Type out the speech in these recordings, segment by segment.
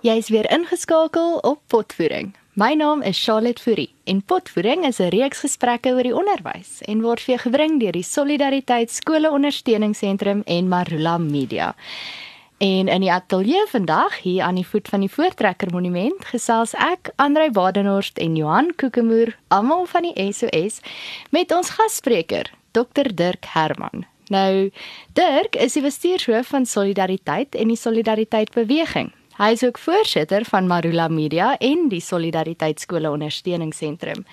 Jy is weer ingeskakel op Potvoering. My naam is Charlotte Fourie en Potvoering is 'n reeks gesprekke oor die onderwys en word vir jou gebring deur die Solidariteit Skole Ondersteuningsentrum en Marula Media. En in die ateljee vandag hier aan die voet van die Voortrekker Monument gesels ek, Andrei Badenhorst en Johan Kokemoer, almal van die SOS, met ons gasspreker, Dr Dirk Herman. Nou, Dirk is die bestuurshoof van Solidariteit en die Solidariteit Beweging. Hy is ook voorsitter van Marula Media en die Solidariteit Skole Ondersteuningsentrum.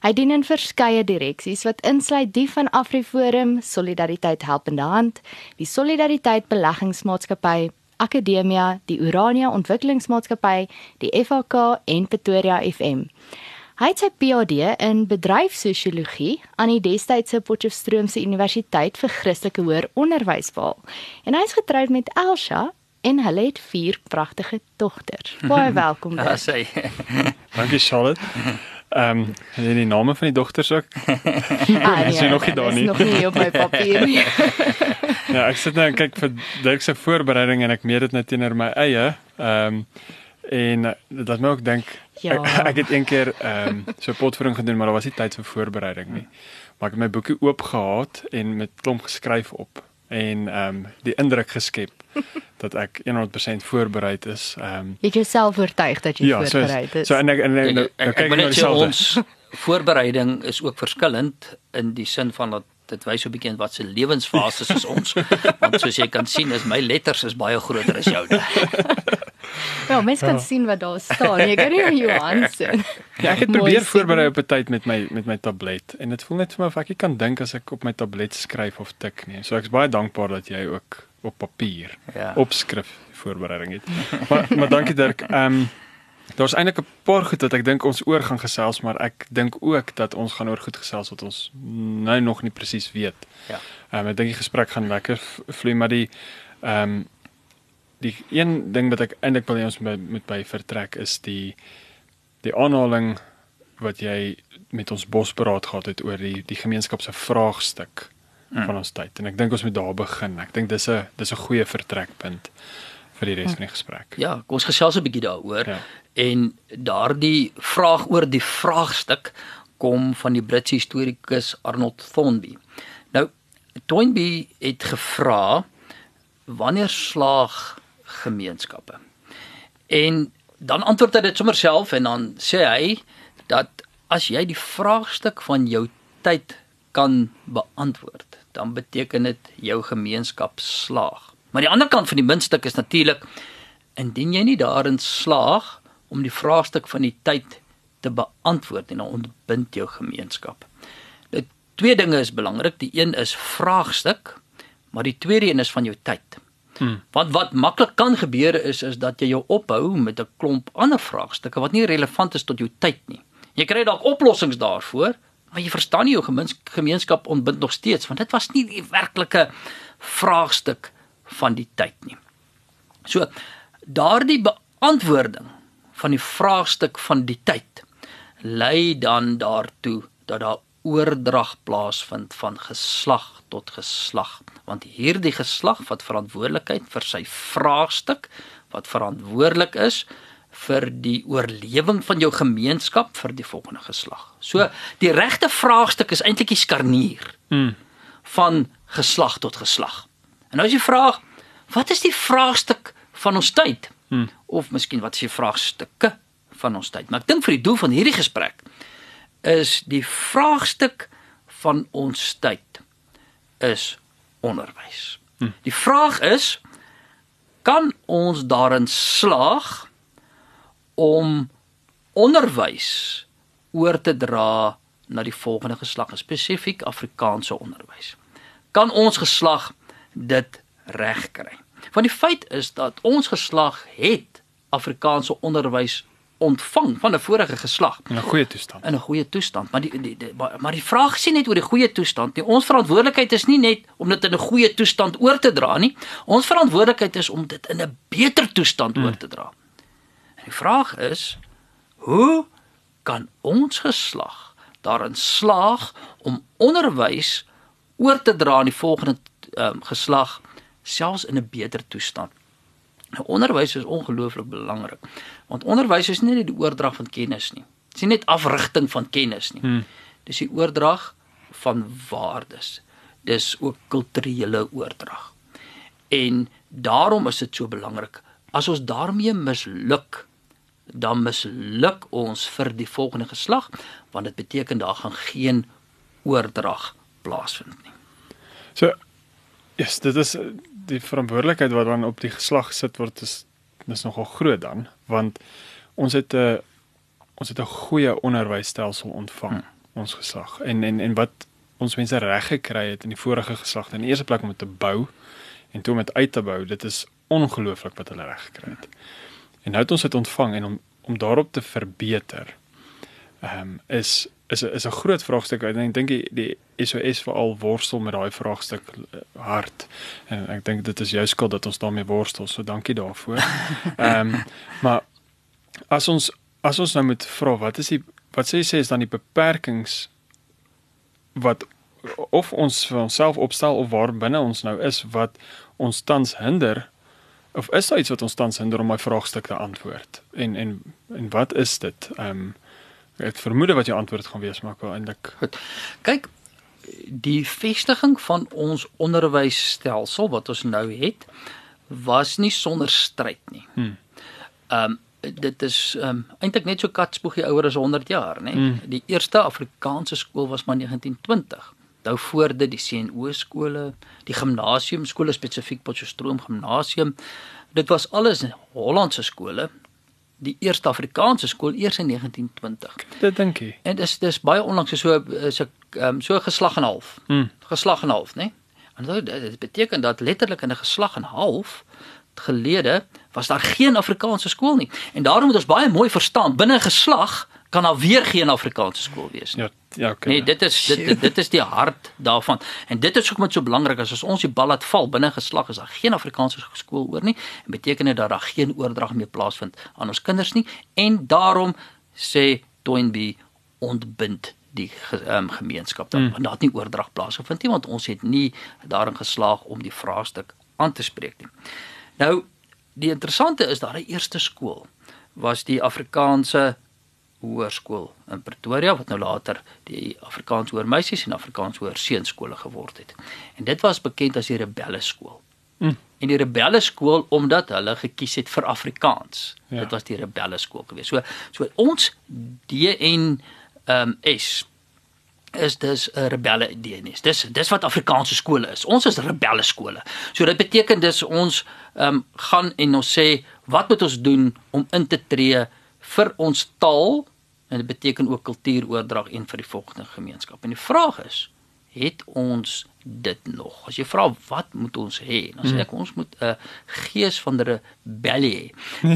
Hy dien in verskeie direksies wat insluit die van AfriForum, Solidariteit Helpende Hand, die Solidariteit Beleggingsmaatskappy, Akademia, die Urania Ontwikkelingsmaatskappy, die FHK en Pretoria FM. Hy het sy PhD in bedryfssosiologie aan die destydse Potchefstroomse Universiteit vir Christelike Hoër Onderwys behaal. En hy is getroud met Elsha en hulle het vier pragtige dogters. Baie welkom. Ja, sê. Dankie Charlotte. Ehm um, en die name van die dogters ook. Ah, Is jy nog nie daar nie? Is nog nie op my papier nie. ja, ek sit nou en kyk vir Dirk se voorbereiding en ek meet dit net teenoor my eie. Ehm um, en uh, dat my ook dink Ja. ek, ek het een keer ehm um, so potvoering gedoen, maar daar was nie tyd vir voorbereiding nie. Maar ek het my boekie oop gehad en met klomp geskryf op en ehm um, die indruk geskep dat ek 100% voorbereid is. Ehm um, Het jouself oortuig dat jy ja, so voorberei is? so en ek en, en, Ek, nou, ek, nou ek, kyk ek ek wil na net sê dieselfde. ons voorbereiding is ook verskillend in die sin van dat dit wys so 'n bietjie in wat se lewensfases is ons. Want soos jy kan sien is my letters is baie groter as joune. Ja, mens kan sien wat daar staan. Jy kan nie Johan sien. Ja, ek het probeer voorberei op 'n tyd met my met my tablet en dit voel net vir my of ek kan dink as ek op my tablet skryf of tik nie. So ek is baie dankbaar dat jy ook op papier Ja. opskrif voorbereiding het. maar maar dankie Dirk. Ehm um, daar's eintlik 'n paar goed wat ek dink ons oor gaan gesels, maar ek dink ook dat ons gaan oor goed gesels wat ons nou nog nie presies weet. Ja. Ehm um, ek dink die gesprek gaan lekker vloei, maar die ehm um, die een ding wat ek eintlik wil hê ons moet moet by vertrek is die die aanhaling wat jy met ons bosberaad gehad het oor die die gemeenskap se vraagstuk mm. van ons tyd. En ek dink ons moet daar begin. Ek dink dis 'n dis 'n goeie vertrekpunt vir die res van die gesprek. Ja, kom ons gesels 'n bietjie daaroor. Ja. En daardie vraag oor die vraagstuk kom van die Britse historikus Arnold Toynbee. Nou, Toynbee het gevra wanneer slaag gemeenskappe? En dan antwoord hy dit sommer self en dan sê hy dat as jy die vraagstuk van jou tyd kan beantwoord, dan beteken dit jou gemeenskap slaag. Maar die ander kant van die muntstuk is natuurlik indien jy nie daarin slaag om die vraagstuk van die tyd te beantwoord en dan ontbind jou gemeenskap. Nou twee dinge is belangrik. Die een is vraagstuk, maar die tweede een is van jou tyd. Hmm. Want wat maklik kan gebeur is is dat jy jou ophou met 'n klomp ander vraagstukke wat nie relevant is tot jou tyd nie. Jy kry dalk oplossings daarvoor, maar jy verstaan nie jou gemeens- gemeenskap ontbind nog steeds want dit was nie die werklike vraagstuk van die tyd nie. So daardie beantwoording van die vraagstuk van die tyd lei dan daartoe dat daar oordrag plaasvind van geslag tot geslag want hierdie geslag wat verantwoordelikheid vir sy vraagstuk wat verantwoordelik is vir die oorlewing van jou gemeenskap vir die volgende geslag. So die regte vraagstuk is eintlik die skarnier Mm. van geslag tot geslag. En nou is die vraag, wat is die vraagstuk van ons tyd? Hmm. Of miskien wat is die vraagstukke van ons tyd? Maar ek dink vir die doel van hierdie gesprek is die vraagstuk van ons tyd is onderwys. Hmm. Die vraag is kan ons daarin slaag om onderwys oor te dra na die volgende geslag, spesifiek Afrikaanse onderwys. Kan ons geslag dit regkry? Want die feit is dat ons geslag het Afrikaanse onderwys ontvang van 'n vorige geslag In 'n goeie toestand. in 'n goeie toestand. Maar die, die, die maar maar die vraag nie net oor die goeie toestand nie. Ons verantwoordelikheid is nie net om dit in 'n goeie toestand oor te dra nie. Ons verantwoordelikheid is om dit in 'n beter toestand oor te dra. En die vraag is hoe kan ons geslag daarin slaag om onderwys oor te dra aan die volgende um, geslag selfs in 'n beter toestand. Nou onderwys is ongelooflik belangrik. Want onderwys is nie net die oordrag van kennis nie. Dit is nie net afrigting van kennis nie. Hmm. Dis die oordrag van waardes. Dis ook kulturele oordrag. En daarom is dit so belangrik. As ons daarmee misluk, dan misluk ons vir die volgende geslag, want dit beteken daar gaan geen oordrag plaasvind nie. So ja, yes, dit is die verantwoordelikheid wat dan op die geslag gesit word is is nogal groot dan, want ons het 'n ons het 'n goeie onderwysstelsel ontvang, hmm. ons geslag. En en en wat ons mense reg gekry het in die vorige geslagte in die eerste plek om dit te bou en toe om dit uit te bou, dit is ongelooflik wat hulle reg gekry het. En nou het ons dit ontvang en om om daarop te verbeter. Ehm um, is is 'n is 'n groot vraagstuk. Ek dink die, die SOS veral worstel met daai vraagstuk uh, hard. En ek dink dit is jou skuld dat ons daarmee worstel. So dankie daarvoor. Ehm um, maar as ons as ons nou moet vra wat is die wat sê sê is dan die beperkings wat of ons vir onsself opstel of waar binne ons nou is wat ons tans hinder of is daar iets wat ons tans hinder om my vraagstuk te antwoord? En en en wat is dit? Ehm um, ek vermoed wat jou antwoord gaan wees, maar ek wil eintlik goed. Kyk, die vestiging van ons onderwysstelsel wat ons nou het, was nie sonder stryd nie. Hmm. Ehm um, dit is ehm um, eintlik net so katspoegie ouer as 100 jaar, nê. Hmm. Die eerste Afrikaanse skool was maar 1920 nou voor dit die CNO skole, die gimnasium skole spesifiek Potchefstroom gimnasium. Dit was alles Hollandse skole. Die eerste Afrikaanse skool eers in 1920. Dit dink ek. En dis dis baie onlangs so so um, so geslag en half. Hmm. Geslag en half, né? En dit, dit beteken dat letterlik in 'n geslag en half gelede was daar geen Afrikaanse skool nie. En daarom moet ons baie mooi verstaan, binne geslag kan daar weer geen Afrikaanse skool wees nie. Ja, ja, okay. Nee, dit is dit, dit dit is die hart daarvan. En dit is hoekom dit so belangrik is as ons die bal laat val binne geslag is daar geen Afrikaanse skool oor nie en beteken dit dat daar geen oordrag meer plaasvind aan ons kinders nie en daarom sê Toynbee ontbind die um, gemeenskap dan mm. daar het nie oordrag plaasgevind nie want ons het nie daarin geslaag om die vraagstuk aan te spreek nie. Nou die interessante is daar 'n eerste skool was die Afrikaanse hoërskool in Pretoria wat nou later die Afrikaans hoër meisies en Afrikaans hoër seuns skole geword het. En dit was bekend as die rebelle skool. Mm. En die rebelle skool omdat hulle gekies het vir Afrikaans. Ja. Dit was die rebelle skool geweest. So so ons DN ehm um, S is dis 'n rebelle DNS. Dis dis wat Afrikaanse skole is. Ons is rebelle skole. So dit beteken dis ons ehm um, gaan en ons sê wat moet ons doen om in te tree vir ons taal en dit beteken ook kultuuroordrag en vir die volgende gemeenskap. En die vraag is, het ons dit nog? As jy vra wat moet ons hê? Dan sê ek ons moet 'n gees van rebellie hê.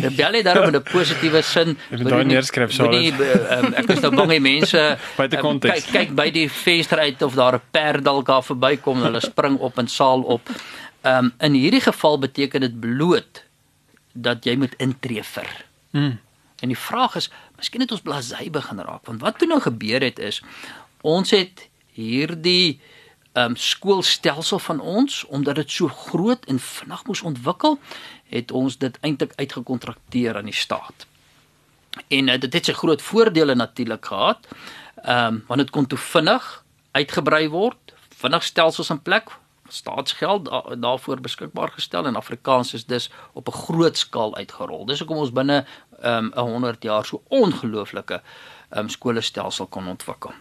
Rebellie daarom in 'n positiewe sin. Ek moet daai neerskryf sou. Um, ek is nou bang die mense. Um, kyk kyk by die venster uit of daar 'n perd dalk daar verbykom en hulle spring op en saal op. Ehm um, in hierdie geval beteken dit bloot dat jy moet intree vir. Mm. En die vraag is, miskien het ons blasey begin raak, want wat toe nou gebeur het is ons het hierdie um, skoolstelsel van ons omdat dit so groot en vinnig moes ontwikkel, het ons dit eintlik uitgekontrakteer aan die staat. En uh, dit het sy groot voordele natuurlik gehad. Ehm um, want dit kon toe vinnig uitgebrei word, vinnig stelsels in plek staatsgeld da daarvoor beskikbaar gestel en Afrikaans is dus op 'n groot skaal uitgerol. Dis hoekom ons binne um, 'n 100 jaar so ongelooflike um, skolestelsel kon ontwikkel.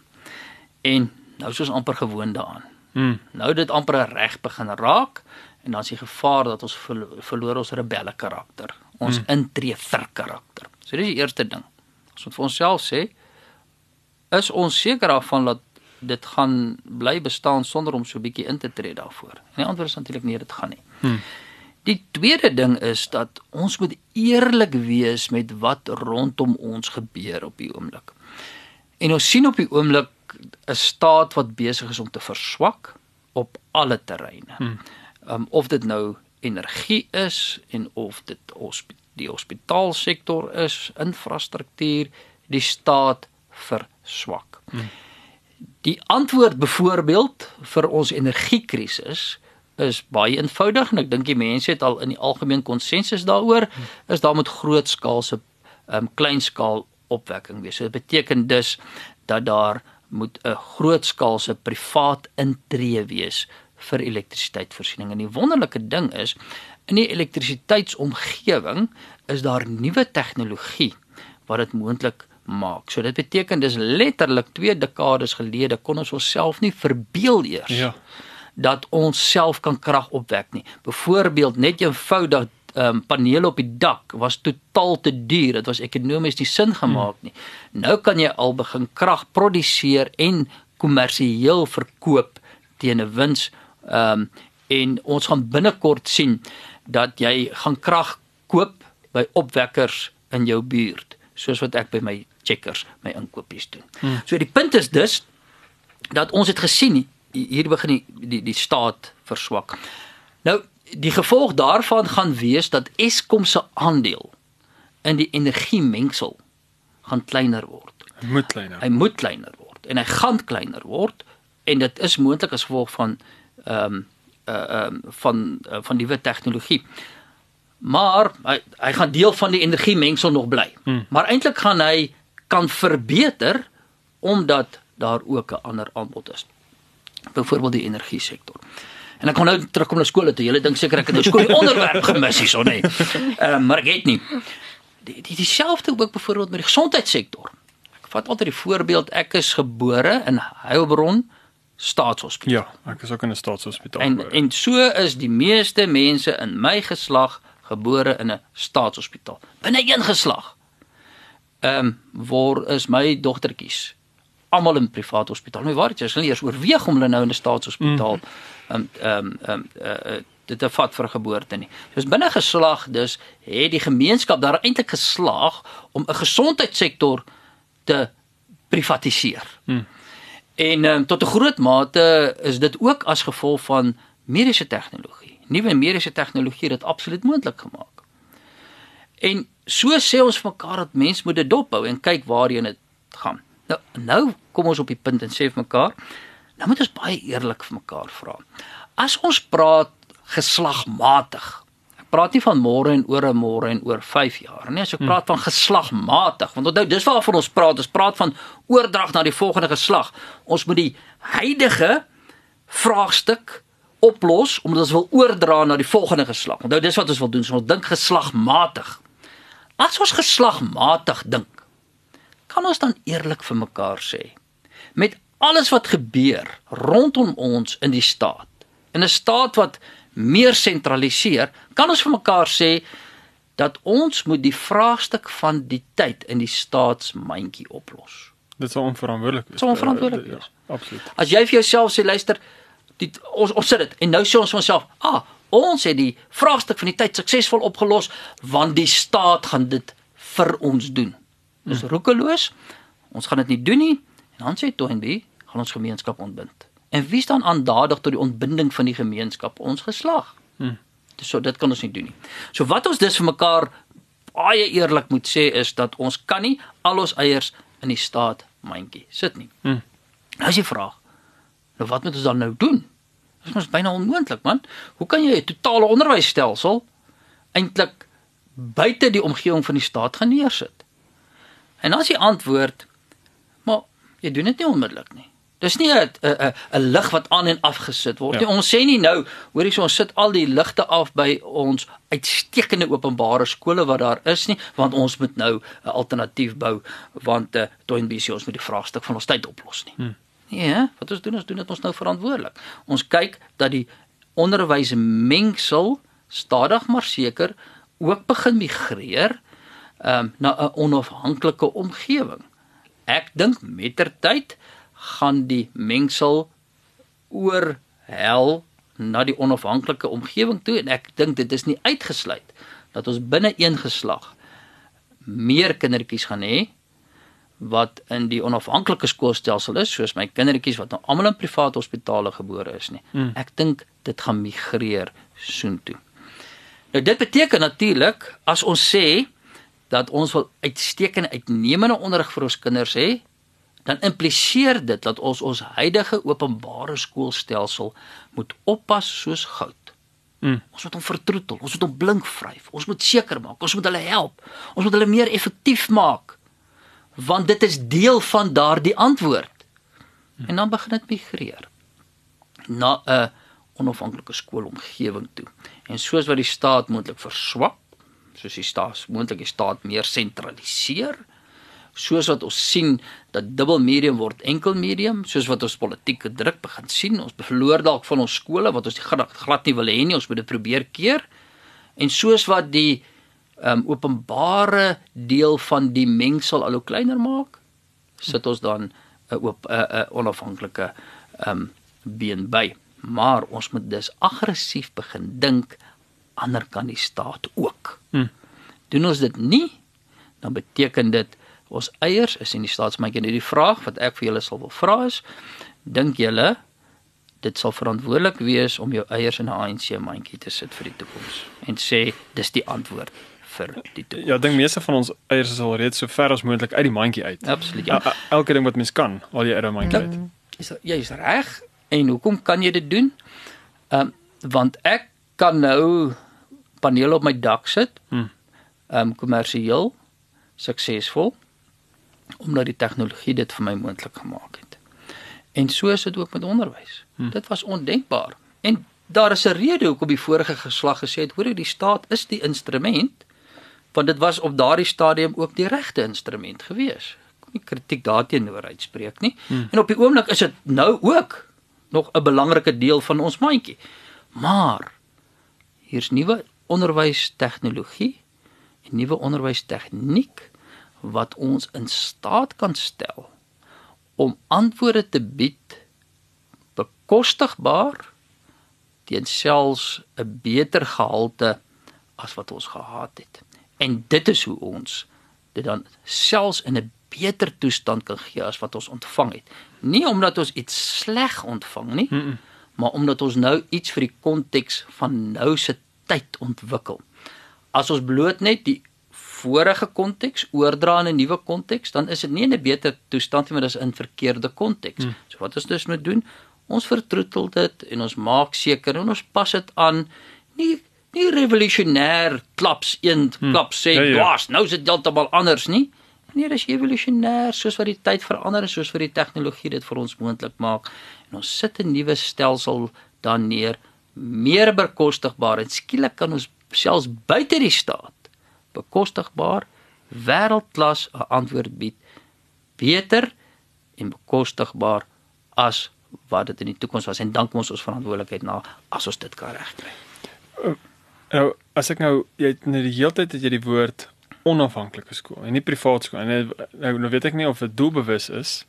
En nou is ons amper gewoond daaraan. Hmm. Nou dit amper reg begin raak en dan is die gevaar dat ons verloor ons rebelle karakter, ons hmm. intree vir karakter. So dis die eerste ding. Ons moet vir onsself sê is ons seker daarvan dat dit gaan bly bestaan sonder om so 'n bietjie in te tree daarvoor. En die antwoord is natuurlik nee, dit gaan nie. Hmm. Die tweede ding is dat ons moet eerlik wees met wat rondom ons gebeur op die oomblik. En ons sien op die oomblik 'n staat wat besig is om te verswak op alle terreine. Hmm. Um, of dit nou energie is en of dit hospitaal die hospitaalsektor is, infrastruktuur, die staat verswak. Hmm. Die antwoord byvoorbeeld vir ons energiekrisis is baie eenvoudig en ek dink die mense het al in die algemeen konsensus daaroor is daar moet grootskaalse um, kleinskaal opwekking wees. So dit beteken dus dat daar moet 'n grootskaalse privaat intree wees vir elektrisiteitvoorsiening. En die wonderlike ding is in die elektrisiteitsomgewing is daar nuwe tegnologie wat dit moontlik maak. So dit beteken dis letterlik 2 dekades gelede kon ons onsself nie verbeel eers Ja. Dat ons self kan krag opwek nie. Byvoorbeeld net eenvoudig um, panele op die dak was totaal te duur. Dit was ekonomies nie sin gemaak nie. Nou kan jy al begin krag produseer en kommersieel verkoop teen 'n wins. Ehm um, en ons gaan binnekort sien dat jy gaan krag koop by opwekkers in jou buurt, soos wat ek by my checkers my inkopies doen. Hmm. So die punt is dus dat ons het gesien hier begin die die, die staat verswak. Nou die gevolg daarvan gaan wees dat Eskom se aandeel in die energiemengsel gaan kleiner word. Moet kleiner. Hy moet kleiner word en hy gaan kleiner word en dit is moontlik as gevolg van ehm um, uh ehm um, van uh, van nuwe tegnologie. Maar hy hy gaan deel van die energiemengsel nog bly. Hmm. Maar eintlik gaan hy kan verbeter omdat daar ook 'n ander aanbod is. Byvoorbeeld die energie sektor. En ek gaan nou terugkom na skole toe. Julle dink seker ek het nou skool die onderwerp gemis hierso, nê. Ehm uh, maar ek het nie. Die die dieselfde ook byvoorbeeld met die gesondheidssektor. Ek vat altyd die voorbeeld ek is gebore in Heilbron staatshospitaal. Ja, ek is ook in 'n staatshospitaal. En gebore. en so is die meeste mense in my geslag gebore in 'n staatshospitaal. Binne een geslag. Ehm um, waar is my dogtertjies almal in privaat hospitaal. Nou waar het jy hulle eers oorweeg om hulle nou in 'n staatshospitaal ehm ehm ehm eh, dit te vat vir geboorte nie. Dis binne geslag dus het die gemeenskap daar eintlik geslaag om 'n gesondheidssektor te privatiseer. Hmm. En um, tot 'n groot mate is dit ook as gevolg van mediese tegnologie. Nuwe mediese tegnologie het dit absoluut moontlik gemaak. En so sê ons mekaar dat mens moet dit dophou en kyk waarheen dit gaan. Nou nou kom ons op die punt en sê vir mekaar, nou moet ons baie eerlik vir mekaar vra. As ons praat geslagmatig. Ek praat nie van môre en oor 'n môre en oor 5 jaar nie. As ek praat van geslagmatig, want onthou dis waarvan ons praat. Ons praat van oordrag na die volgende geslag. Ons moet die huidige vraagstuk oplos omdat ons wil oordra na die volgende geslag. Onthou dis wat ons wil doen. So ons dink geslagmatig. As ons geslagmatig dink, kan ons dan eerlik vir mekaar sê met alles wat gebeur rondom ons in die staat. In 'n staat wat meer sentraliseer, kan ons vir mekaar sê dat ons moet die vraagstuk van die tyd in die staatsmandjie oplos. Dit sou onverantwoordelik wees. Sou onverantwoordelik Ja, wees. Absoluut. As jy vir jouself sê luister, die, ons ons sit dit en nou sê ons vir onsself, ah, ons het die vraagstuk van die tyd suksesvol opgelos want die staat gaan dit vir ons doen. Dis roekeloos. Ons gaan dit nie doen nie en dan sê Toynbee, gaan ons gemeenskap ontbind. En wie staan aandadig tot die ontbinding van die gemeenskap? Ons geslag. Hmm. Dis so dit kan ons nie doen nie. So wat ons dus vir mekaar baie eerlik moet sê is dat ons kan nie al ons eiers in die staat mandjie sit nie. Hmm. Nou is die vraag. Nou wat moet ons dan nou doen? Dit is mos byna onmoontlik, man. Hoe kan jy 'n totale onderwysstelsel eintlik buite die omgewing van die staat gaan neersit? En as die antwoord maar jy doen dit nie onmiddellik nie. Dis nie 'n 'n 'n lig wat aan en af gesit word Ja. nie. Ons sê nie nou, hoorie so ons sit al die ligte af by ons uitstekende openbare skole wat daar is nie, want ons moet nou 'n alternatief bou want uh, Toynbee sê ons moet die vraagstuk van ons tyd oplos nie. Hmm. Nee, hè? wat ons doen ons doen dit ons nou verantwoordelik. Ons kyk dat die onderwysmengsel stadig maar seker ook begin migreer um, na 'n onafhanklike omgewing. Ek dink mettertyd gaan die mengsel oorhel na die onafhanklike omgewing toe en ek dink dit is nie uitgesluit dat ons binne een geslag meer kindertjies gaan hê wat in die onafhanklike skoolstelsel is soos my kindertjies wat nou almal in private hospitale gebore is nie. Mm. Ek dink dit gaan migreer soontoe. Nou dit beteken natuurlik as ons sê dat ons wil uitstekende uitnemende onderrig vir ons kinders hê, dan impliseer dit dat ons ons huidige openbare skoolstelsel moet oppas soos goud. Mm. Ons moet hom vertroetel, ons moet hom blink vryf. Ons moet seker maak, ons moet hulle help. Ons moet hulle meer effektief maak. Want dit is deel van daardie antwoord. En dan begin dit migreer na 'n onafhanklike skoolomgewing toe. En soos wat die staat moontlik verswak, soos die staat moontlik die staat meer sentraliseer, soos wat ons sien dat dubbel medium word enkel medium, soos wat ons politieke druk begin sien, ons verloor dalk van ons skole wat ons glad, nie wil hê nie, ons moet dit probeer keer. En soos wat die um, openbare deel van die mengsel al hoe kleiner maak, sit ons dan 'n oop 'n 'n onafhanklike um been by. Maar ons moet dus aggressief begin dink ander kan die staat ook. Hmm. Doen ons dit nie, dan beteken dit ons eiers is in die staatsmandjie. Nou die vraag wat ek vir julle sal wil vra is, dink julle dit sal verantwoordelik wees om jou eiers in 'n ANC mandjie te sit vir die toekoms en sê dis die antwoord vir die toekoms. Ja, ek dink meeste van ons eiers is al reeds so ver as moontlik uit die mandjie uit. absoluut. Ja. Ja. Elke ding wat mens kan, al jy uit die mandjie uit. Is jy's reg. En hoekom kan jy dit doen? Ehm um, want ek kan nou panele op my dak sit. Hmm. Ehm um, kommersieel suksesvol omdat die tegnologie dit vir my moontlik gemaak het. En so is dit ook met onderwys. Hmm. Dit was ondenkbaar. En daar is 'n rede hoekom die vorige geslag gesê het, hoor die staat is die instrument want dit was op daardie stadium ook die regte instrument gewees. Kan nie kritiek daarteenoor uitspreek nie. Hmm. En op die oomblik is dit nou ook nog 'n belangrike deel van ons mandjie. Maar hier's nuwe onderwystegnologie en nuwe onderwystegniek wat ons in staat kan stel om antwoorde te bied bekostigbaar teen selfs 'n beter gehalte as wat ons gehad het. En dit is hoe ons dit dan selfs in 'n beter toestand kan gee as wat ons ontvang het. Nie omdat ons iets sleg ontvang nie, Mm -mm. maar omdat ons nou iets vir die konteks van nou se tyd ontwikkel. As ons bloot net die vorige konteks oordra in 'n nuwe konteks, dan is dit nie in 'n beter toestand nie, maar dis in verkeerde konteks. Hmm. So wat ons dus moet doen, ons vertroetel dit en ons maak seker en ons pas dit aan nie nie revolusionêr klaps een Hmm. klap sê, Ja, ja, ja. ja. nou is dit heeltemal anders nie. Nee, dis evolusionêr soos wat die tyd verander en soos wat die tegnologie dit vir ons moontlik maak. En ons sit 'n nuwe stelsel dan neer, meer bekostigbaar en skielik kan ons selfs buite die staat bekostigbaar wêreldklas 'n antwoord bied beter en bekostigbaar as wat dit in die toekoms was en dan kom ons ons verantwoordelikheid na as ons dit kan regkry. Nou, as ek nou jy het nou die hele tyd het jy die woord onafhanklike skool en nie privaat skool. En nou, nou nou weet ek nie of dit doelbewus is.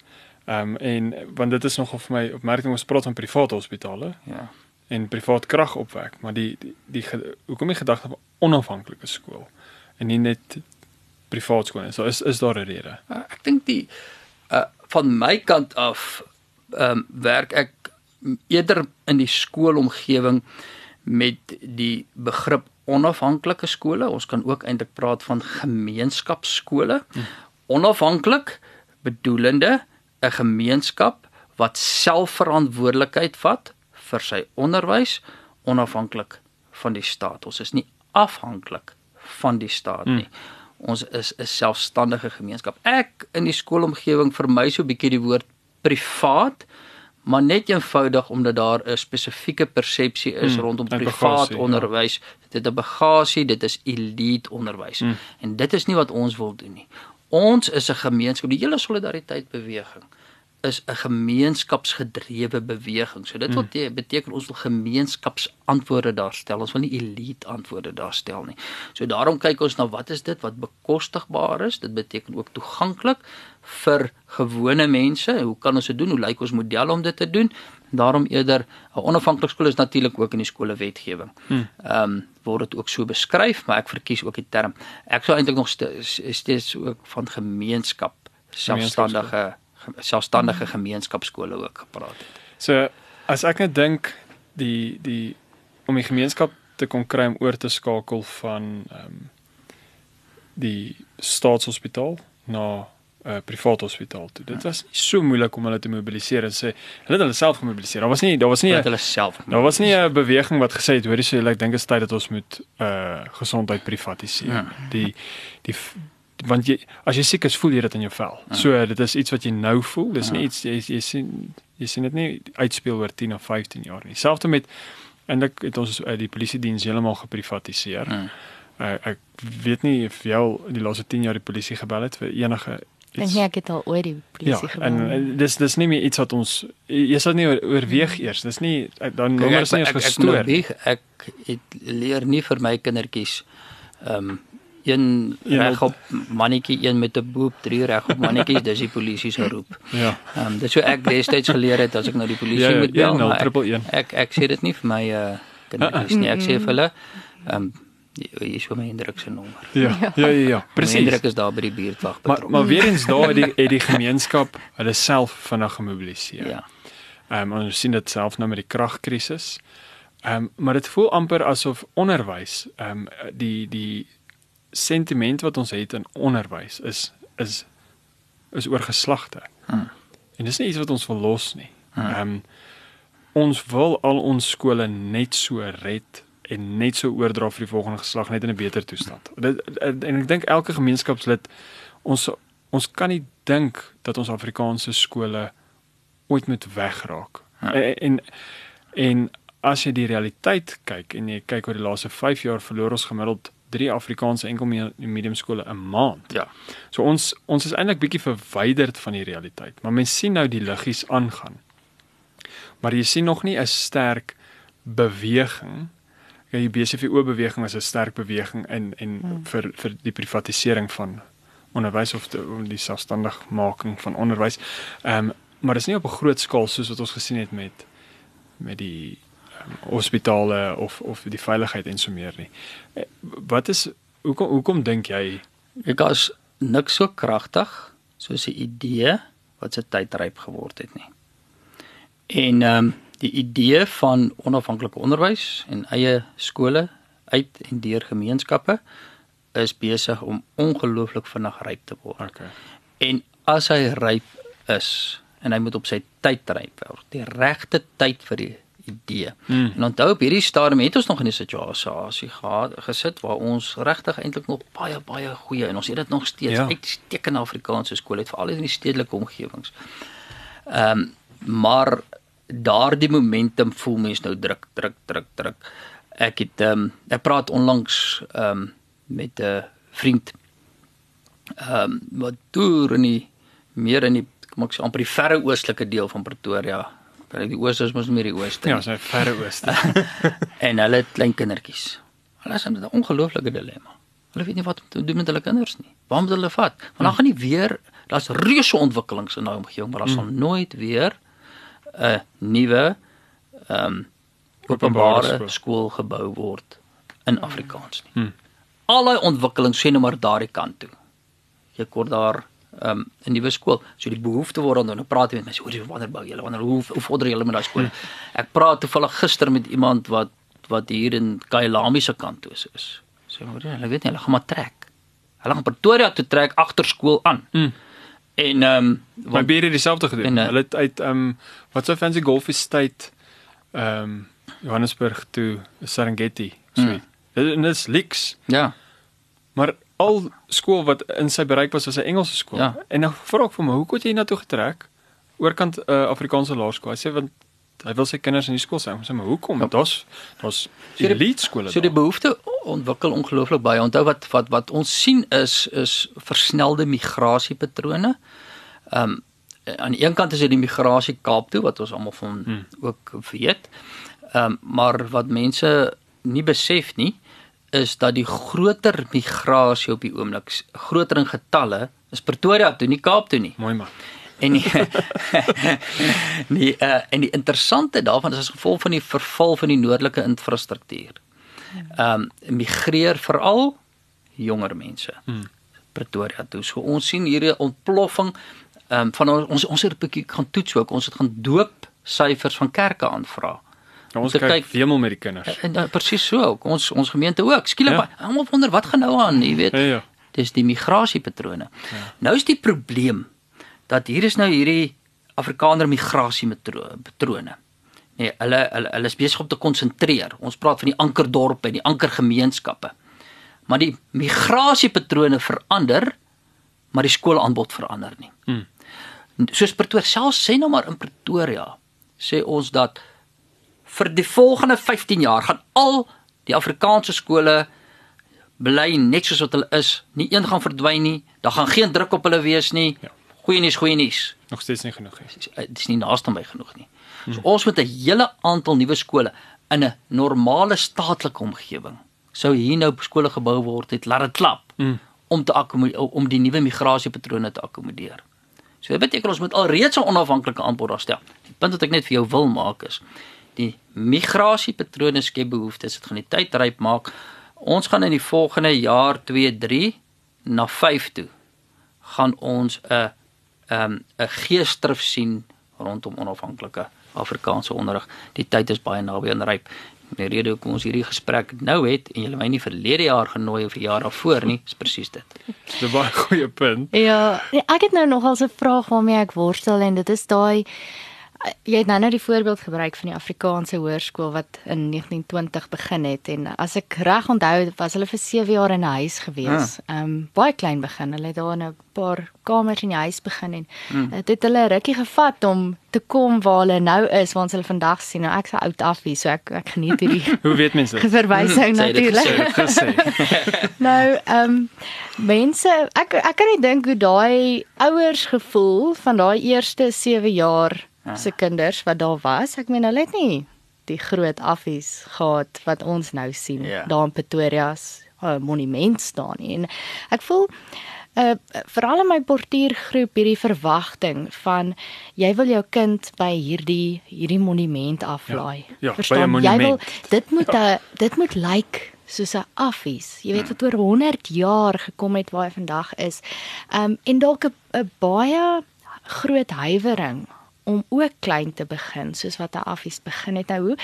Ehm um, en want dit is nogal vir my opmerking ons praat van private hospitale Ja. En privaat kragopwek, maar die die, die hoekom die gedagte van onafhanklike skool en nie net privaat skool nie. So is is daar 'n rede. Uh, Ek dink die uh van my kant af ehm um, werk ek eerder in die skoolomgewing met die begrip onafhanklike skole. Ons kan ook eintlik praat van gemeenskapsskole. Hmm. Onafhanklik bedoelende 'n gemeenskap wat selfverantwoordelikheid vat vir sy onderwys onafhanklik van die staat. Ons is nie afhanklik van die staat nie. Hmm. Ons is 'n selfstandige gemeenskap. Ek in die skoolomgewing vir my so 'n bietjie die woord privaat maar net eenvoudig omdat daar 'n spesifieke persepsie is Hmm, rondom privaat bagasie, ja. onderwys. Dit is 'n bagasie, dit is elite onderwys. Hmm. En dit is nie wat ons wil doen nie. Ons is 'n gemeenskap. Die hele solidariteit beweging is 'n gemeenskapsgedrewe beweging. So dit wil Hmm. te, beteken ons wil gemeenskapsantwoorde daar stel. Ons wil nie elite antwoorde daar stel nie. So daarom kyk ons na wat is dit wat bekostigbaar is? Dit beteken ook toeganklik vir gewone mense. Hoe kan ons dit doen? Hoe lyk ons model om dit te doen? Daarom eerder 'n onafhanklike skool is natuurlik ook in die skolewetgewing. Ehm um, word dit ook so beskryf, maar ek verkies ook die term. Ek sou eintlik nog steeds, steeds ook van gemeenskap, selfstandige selfstandige gemeenskapskole ook gepraat het. So as ek net dink die die om die gemeenskap te kon kry om oor te skakel van ehm um, die staatshospitaal na 'n 'n privaat hospitaal toe. Dit was nie so moeilik om hulle te mobiliseer en sê hulle het hulle self gemobiliseer. Daar was nie daar was nie hulle self. daar was nie 'n beweging wat gesê het hoorie sê ek dink dit is tyd dat ons moet uh gesondheid privatiseer. Ja. Die die want jy as jy siek is, voel jy dit in jou vel. So dit is iets wat jy nou voel. Dis nie iets jy jy sien jy sien dit nie uitspeel oor 10 of 15 jaar nie. Selfs met eintlik het ons uh, die polisie diens heeltemal geprivatiseer. Hmm. Uh, ek weet nie of jy al die laaste 10 jaar die polisie gebel het vir enige Dink nie ek het al ooit die Ja, polisie gebel. en nie. uh, dis dis nie meer iets wat ons jy sal nie oor- oorweeg eers. Dis nie dan nommer is nie eens ek, ek, gestoor. ek, nie. ek, ek het leer nie vir my kindertjies ehm um, een Een regop mannetjie, een met 'n boep, drie regop mannetjies, dis die polisie se roep. Ja. Ehm um, dis so ek destyds geleer het as ek nou die polisie Ja, ja, moet bel, 10 maar ek, 111. ek ek sê dit nie vir my uh kindertjies nie. Ek sê vir hulle ehm um, hier is my Hendrik se nommer. Ja, ja, ja, ja, Presies. presies. Hendrik is daar by die buurtwag Maar betrokke. maar weer eens daar het die het die gemeenskap hulle self vinnig gemobiliseer. Ja. Ehm um, ons sien dit self nou met die kragkrisis. Ehm um, maar dit voel amper asof onderwys ehm um, die die sentiment wat ons het in onderwys is is is oor geslagte. Hmm. En dis nie iets wat ons wil los nie. Hmm. Ehm um, ons wil al ons skole net so red en net so oordra vir die volgende geslag net in 'n beter toestand. Dit en ek dink elke gemeenskapslid ons ons kan nie dink dat ons Afrikaanse skole ooit moet wegraak. Ja. En, en en as jy die realiteit kyk en jy kyk oor die laaste 5 jaar verloor ons gemiddeld 3 Afrikaanse enkel me- medium skole 'n maand. Ja. So ons ons is eintlik bietjie verwyderd van die realiteit, maar mens sien nou die liggies aangaan. Maar jy sien nog nie 'n sterk beweging. Ja, die BCVO beweging is 'n sterk beweging in en Hmm. vir vir die privatisering van onderwys of die, die selfstandigmaking van onderwys. Ehm um, maar dit is nie op 'n groot skaal soos wat ons gesien het met met die hospitale of of die veiligheid en so meer nie. Eh, Wat is hoekom hoekom dink jy Ek as niks so kragtig soos 'n idee wat se tyd ryp geword het nie. En ehm um, die idee van onafhanklike onderwys en eie skole uit en deur gemeenskappe is besig om ongelooflik vinnig ryp te word. Okay. En as hy ryp is en hy moet op sy tyd ryp word, die regte tyd vir die idee. Mm. En onthou op hierdie stadium het ons nog in 'n situasie gehad gesit waar ons regtig eintlik nog baie baie goeie en ons het dit nog steeds Ja. uitstekende Afrikaanse skole het veral in die stedelike omgewings. Ehm um, maar daardie momentum voel mens nou druk druk druk druk. Ek het ehm um, ek praat onlangs ehm um, met 'n vriend ehm um, wat toer in die meer in die kom ek sê amper die verre oostelike deel van Pretoria. Want die ooste is mos meer die ooste Ja, so verre ooste. en hulle het klein kindertjies. Hulle is in 'n ongelooflike dilemma. Hulle weet nie wat om te doen met hulle kinders nie. Waar moet hulle vat? Want dan gaan nie weer, daar's reuse ontwikkelings in daai omgewing, maar daar sal nooit weer 'n nuwe ehm um, Openbare openbare skool. gebou word in Afrikaans nie. Hmm. Al daai ontwikkelings sê nou maar daardie kant toe. Jy kort daar um, 'n nuwe skool. So die behoefte word dan nou praat jy met mense oor die wanneer bou julle wanneer hoe hoe vorder julle met daai skool. Ek praat toevallig gister met iemand wat wat hier in Kailami se kant toe is. is. Sê maar hulle weet nie, hulle gaan maar trek. Hulle gaan Pretoria toe trek agter skool aan. Mm. En ehm um, Maar baie het dieselfde gedoen. En, eh, Hulle het uit ehm um, wat so fancy golf estate ehm um, Johannesburg toe Serengeti. So. Mm. Dit is leaks. ja, Maar al skool wat in sy bereik was was 'n Engelse skool. Ja. En nou vra ek vir my, hoekom het jy hiernatoe getrek? Oorkant 'n uh, Afrikaanse laerskool. Hy sê want hy wil sy kinders in die skool sê maar hoekom? Ja. Daar's daar's elite skole So die behoefte ontwikkel ongelooflik baie. Onthou wat wat wat ons sien is is versnelde migrasiepatrone. Ehm um, aan die een kant is dit die migrasie Kaap toe wat ons almal van Hmm. ook weet. Ehm um, maar wat mense nie besef nie is dat die groter migrasie op die oomblik groter in getalle is Pretoria toe, nie Kaap toe nie. Mooi man. En die, die uh, en die interessante daarvan is as gevolg van die verval van die noordelike infrastruktuur. Ehm um, migreer veral jonger mense. Hmm. Pretoria toe. So ons sien hier 'n ontploffing ehm um, van ons ons ons het 'n bietjie gaan toets ook. Ons het gaan doop syfers van kerke aanvra. Ja, ons kyk kyk- wemel met die kinders. En uh, presies so ook. Ons ons gemeente ook. Skielik Ja. ja. almal wonder wat gaan nou aan, jy weet. Ja ja. dis die migrasiepatrone. Ja. Nou is die probleem dat hier is nou hierdie Afrikaner migrasiepatrone. Nee, hulle hulle hulle is besig om te konsentreer. Ons praat van die ankerdorpe en die ankergemeenskappe. Maar die migrasiepatrone verander, maar die skoolaanbod verander nie. Hmm. Soos Pretoria self sê nou maar in Pretoria sê ons dat vir die volgende 15 jaar gaan al die Afrikaanse skole bly net soos wat hulle is. Nie een gaan verdwyn nie. Daar gaan geen druk op hulle wees nie. Ja. Goeie nuus, goeie nuus. Nog steeds nie genoeg nie. Dit is nie naaste by genoeg nie. So ons moet 'n hele aantal nuwe skole in 'n normale staatlike omgewing. Sou hier nou skole gebou word het, laat dit klap mm. om te om die nuwe migrasiepatrone te akkommodeer. So dit beteken ons moet alreeds 'n onafhanklike aanbod daar stel. Die punt wat ek net vir jou wil maak is die migrasiepatrone skep behoeftes. Dit gaan die tyd ryp maak. Ons gaan in die volgende jaar 2, 3 na 5 toe gaan ons 'n 'n um, 'n geesdrif sien rondom onafhanklike Afrikaanse onderrig. Die tyd is baie naby aan ryp. Die rede hoekom ons hierdie gesprek nou het en julle my nie verlede jaar genooi of die jaar daarvoor nie, is presies dit. Dis 'n baie goeie punt. Ja, ek het nou nog al 'n vraag waarmee ek worstel en dit is daai jy het nou net die voorbeeld gebruik van die Afrikaanse hoërskool wat in 1920 begin het en as ek reg onthou was hulle vir 7 jaar in 'n huis gewees. Ah. Ehm um, baie klein begin. Hulle het daar 'n paar kamers in die huis begin en hmm. dit het hulle rukkie gevat om te kom waar hulle nou is waar ons hulle vandag sien. Nou ek's oud af hier, so ek ek geniet hierdie Hoe weet mense? Verwysing natuurlik. nou ehm um, mense ek ek kan nie dink hoe daai ouers gevoel van daai eerste 7 jaar Ah. se kinders wat daar was. Ek meen hulle het nie die groot affies gehad wat ons nou sien yeah. Ja. daar in Pretoria se uh, monument staan nie. En ek voel uh veral in my portuïergroep hierdie verwagting van jy wil jou kind by hierdie hierdie monument aflaai. Ja, ja Verstaan? Monument. Jy wil dit moet ja. uh, dit moet lyk like, soos 'n affies. Jy weet wat oor 100 jaar gekom het waar hy vandag is. Um en dalk 'n baie groot huiwering om ook klein te begin soos wat 'n affies begin het. Nou hoe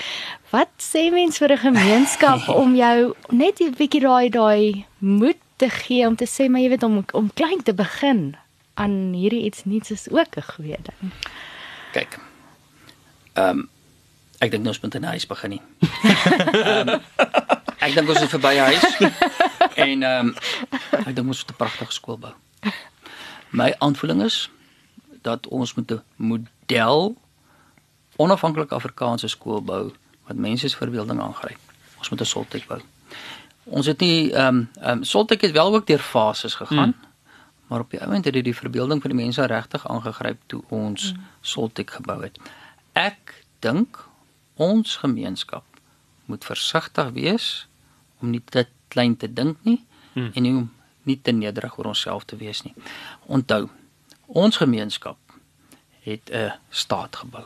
wat sê mens vir 'n gemeenskap om jou net 'n bietjie daai daai moed te gee om te sê maar jy weet om om klein te begin aan hierdie iets niets is ook 'n goeie ding. Kyk. Ehm um, ek dink ons moet in huis begin nie. Um, ek dink ons is verby huis. En ehm um, ek dink ons moet 'n pragtige skool bou. My aanvoeling is dat ons moet 'n model onafhanklike Afrikaanse skool bou wat mense se verbeelding aangryp. Ons moet 'n Soltek bou. Ons het nie ehm um, ehm um, Soltek het wel ook deur fases gegaan. Hmm. Maar op die oomblik het dit die verbeelding van die mense regtig aangegryp toe ons hmm. Soltek gebou het. Ek dink ons gemeenskap moet versigtig wees om nie te klein te dink nie hmm. en nie om nie te nederig oor onsself te wees nie. Onthou, Ons gemeenskap het 'n staat gebou.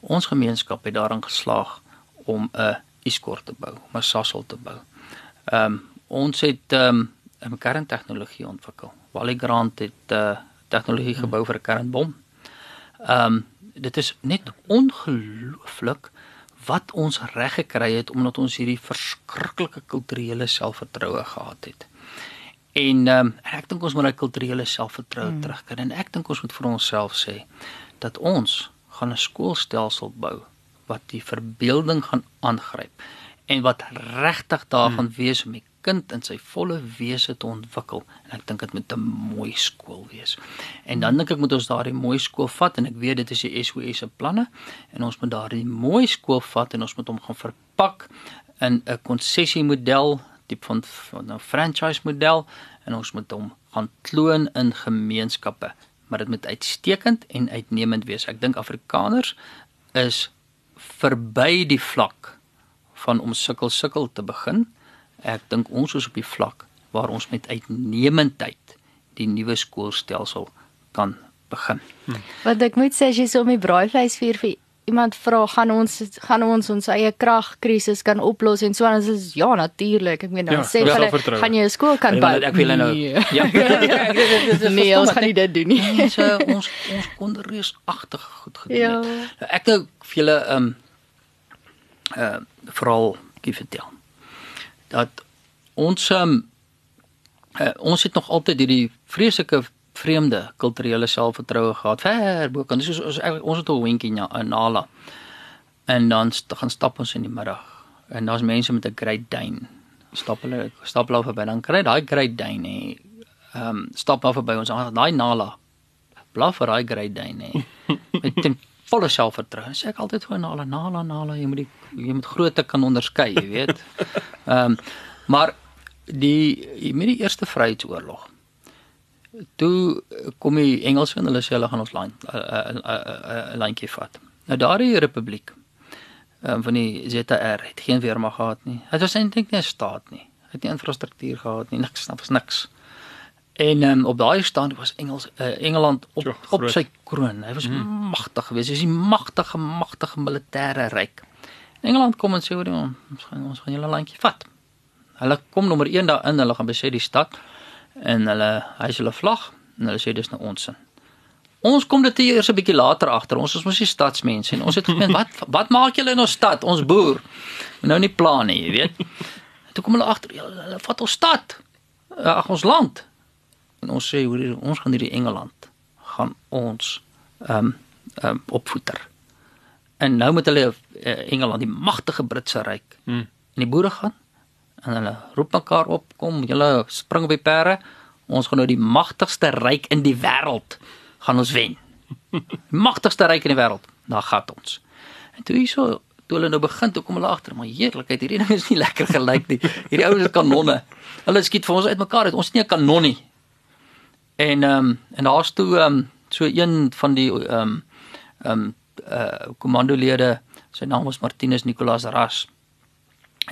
Ons gemeenskap het daarin geslaag om 'n Iskort te bou, om 'n Sasol te bou. Ehm um, ons het ehm um, 'n kerntegnologie ontwikkel. Wally Grant het 'n uh, tegnologie hmm. gebou vir 'n kernbom. Ehm um, dit is net ongelooflik wat ons reg gekry het omdat ons hierdie verskriklike kulturele selfvertroue gehad het. En um, ek dink ons moet daai kulturele selfvertroue mm. terugkry en ek dink ons moet vir onsself sê dat ons gaan 'n skoolstelsel bou wat die verbeelding gaan aangryp en wat regtig daar mm. gaan wees om die kind in sy volle wese te ontwikkel en ek dink dit moet 'n mooi skool wees. En dan dink ek moet ons daardie mooi skool vat en ek weet dit is die SOS se planne en ons moet daardie mooi skool vat en ons moet hom gaan verpak in 'n konsessiemodel tipe van van 'n franchise model en ons moet hom gaan kloon in gemeenskappe maar dit moet uitstekend en uitnemend wees. Ek dink Afrikaners is verby die vlak van om sukkel sukkel te begin. Ek dink ons is op die vlak waar ons met uitnemendheid die nuwe skoolstelsel kan begin. Hm. Wat ek moet sê as jy so om die braaivleis vier vir iemand vra gaan ons gaan ons ons eie kragkrisis kan oplos en so en as ja natuurlik ek meen dan ja, sê hulle gaan jy 'n skool kan bou? ek wil nou nee. ja. Nee ons gaan nie dit doen nie. Ons ons ons kon reusagtig goed gedoen ja. het. Ek nou vir julle ehm um, uh eh, veral gee vertel dat ons um, uh, ons het nog altyd hierdie vreeslike vreemde kulturele selfvertroue gehad. Ver bo kan dis ons ons het 'n hondjie in Nala. En dan st gaan stap ons in die middag. En daar's mense met 'n Great Dane. Stap hulle stap hulle verby dan kry daai Great Dane hè. Ehm um, stap af verby ons daai Nala. Blaf vir daai Great Dane hè. Met ten volle selfvertroue. Sê ek altyd vir Nala, Nala, Nala, jy moet die jy moet grootte kan onderskei, jy weet. Ehm um, maar die met die eerste Vryheidsoorlog toe kom die Engelse en hulle sê hulle gaan ons land 'n landjie vat. Nou daardie republiek um, van die ZR het geen weermag gehad nie. Dit was eintlik nie 'n staat nie. Het nie infrastruktuur gehad nie. Niks, niks, niks. En um, op daai stand was Engels uh, Engeland op jo, op sy kroon. Hy was mm. magtig geweest. Hy is 'n magtige magtige militêre ryk. Engeland kom en sê hoor ons gaan ons gaan julle landjie vat. Hulle kom nommer 1 daarin, hulle gaan besê die stad en hulle hy se hulle vlag en hulle sê dis nou ons sin. Ons kom dit eers 'n bietjie later agter. Ons is mos die stadsmense en ons het gemeen wat wat maak julle in ons stad? Ons boer. Nou nie plan nie, jy weet. Toe kom hulle agter, hulle vat ons stad. Ag ons land. En ons sê hoor ons gaan hierdie Engeland gaan ons ehm um, ehm um, opvoeder. En nou met hulle uh, Engeland, die magtige Britse ryk. Hmm. En die boere gaan en hulle roep mekaar op, kom, julle spring op die perde. Ons gaan nou die magtigste ryk in die wêreld gaan ons wen. Magtigste ryk in die wêreld. Daar gaan ons. En toe hierso toe hulle nou begin toe kom hulle agter, maar heerlikheid, hierdie ding is nie lekker gelyk nie. Hierdie ouens het kanonne. Hulle skiet vir ons uit. Ons het nie 'n kanon nie. En ehm um, en daar's toe ehm um, so een van die ehm um, ehm um, uh kommandolede, sy naam was Martinus Nicolas Ras.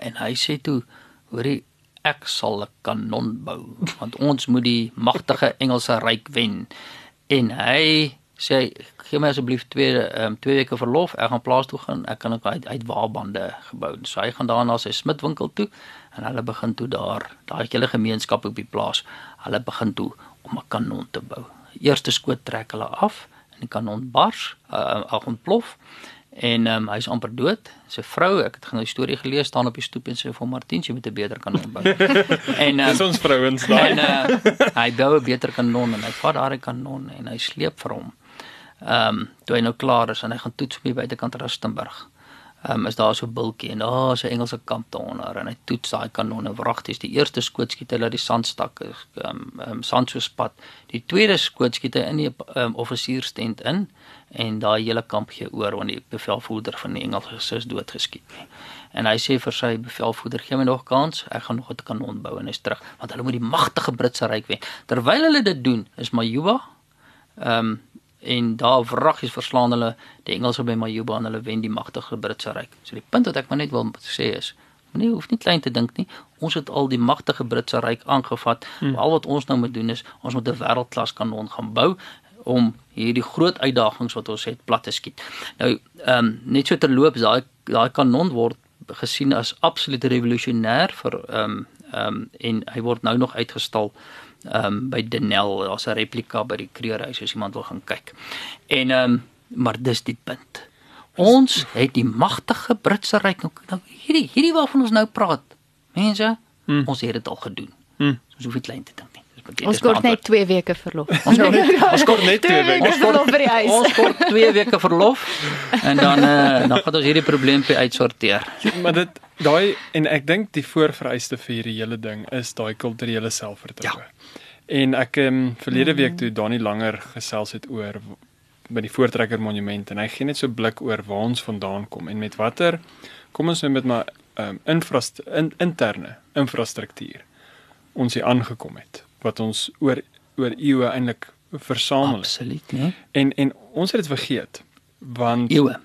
En hy sê toe hoorie ek sal 'n kanon bou want ons moet die magtige Engelse ryk wen. En hy sê gee my asseblief twee um, twee weke verlof. Ek gaan plaas toe gaan. Ek kan ook uit uit waarbande gebou. So hy gaan daar na sy smidwinkel toe en hulle begin toe daar daai hele gemeenskap op die plaas hulle begin toe om 'n kanon te bou. Eerste skoot trek hulle af en die kanon bars uh, ag ontplof en um, hy's amper dood. Sy vrou, ek het 'n storie gelees staan op die stoep en sê vir Martin, jy moet 'n beter kanon bou. en um, dis ons vrouens daai. En uh, hy bou 'n beter kanon en hy vat daai kanon en hy sleep vir hom. Ehm um, toe hy nou klaar is en hy gaan toets op die buitekant Rustenburg um, is daar so 'n bultjie en daar is 'n Engelse kamp daaronder en hy toets daai kanonne wragties. Die eerste skoot skiet hy laat die sandstak is um, um, sand so spat. Die tweede skoot skiet hy in die um, offisierstent in en daai hele kamp gee oor want die bevelvoerder van die Engelse is doodgeskiet. En hy sê vir sy bevelvoerder: "Gee my nog kans, ek gaan nog 'n kanon bou en hy's terug, want hulle moet die magtige Britse ryk wen." Terwyl hulle dit doen, is Majuba ehm um, en daar wraggies verslaan hulle die Engelse by Majuba en hulle wen die magtige Britse ryk. So die punt wat ek maar net wil sê is Nee, hoef nie klein te dink nie. Ons het al die magtige Britse ryk aangevat. Hmm. Al wat ons nou moet doen is ons moet 'n wêreldklas kanon gaan bou om hierdie groot uitdagings wat ons het plat te skiet. Nou, ehm um, net so terloops, daai daai kanon word gesien as absoluut revolusionêr vir ehm um, ehm um, en hy word nou nog uitgestal ehm um, by Denel, daar's 'n replika by die Kreerhuis as iemand wil gaan kyk. En ehm um, maar dis die punt. Ons het die magtige Britse ryk nou, nou hierdie hierdie waarvan ons nou praat. Mense, hmm. ons het dit al gedoen. Hmm. Ons hoef nie klein te dink nie. Ons kort net 2 weke verlof. Ons kort net 2 weke verlof vir die huis. Ons kort 2 weke verlof en dan eh uh, dan gaan ons hierdie probleempie uitsorteer. Ja, maar dit daai en ek dink die voorvereiste vir hierdie hele ding is daai kulturele selfvertroue. Ja. En ek ehm um, verlede week toe Dani langer gesels het oor by die Voortrekker Monument en hy gee net so blik oor waar ons vandaan kom en met watter kom ons nou met my ehm um, infrastruktuur in, interne infrastruktuur ons hier aangekom het wat ons oor oor eeue eintlik versamel het. Absoluut, nee. En en ons het dit vergeet want eeue.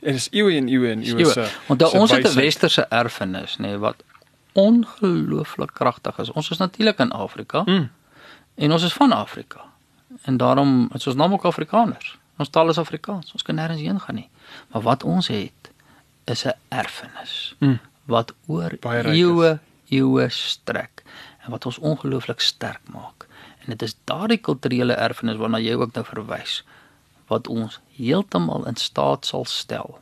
Dit is eeue en eeue en eeue se. Want daar ons het 'n westerse erfenis, nê, nee, wat ongelooflik kragtig is. Ons is natuurlik in Afrika. Mm. En ons is van Afrika. En daarom is ons namelijk Afrikaners. Ons taal is Afrikaans. Ons kan nêrens heen gaan nie. Maar wat ons het is 'n erfenis mm. wat oor eeue eeue strek en wat ons ongelooflik sterk maak. En dit is daardie kulturele erfenis waarna jy ook nou verwys wat ons heeltemal in staat sal stel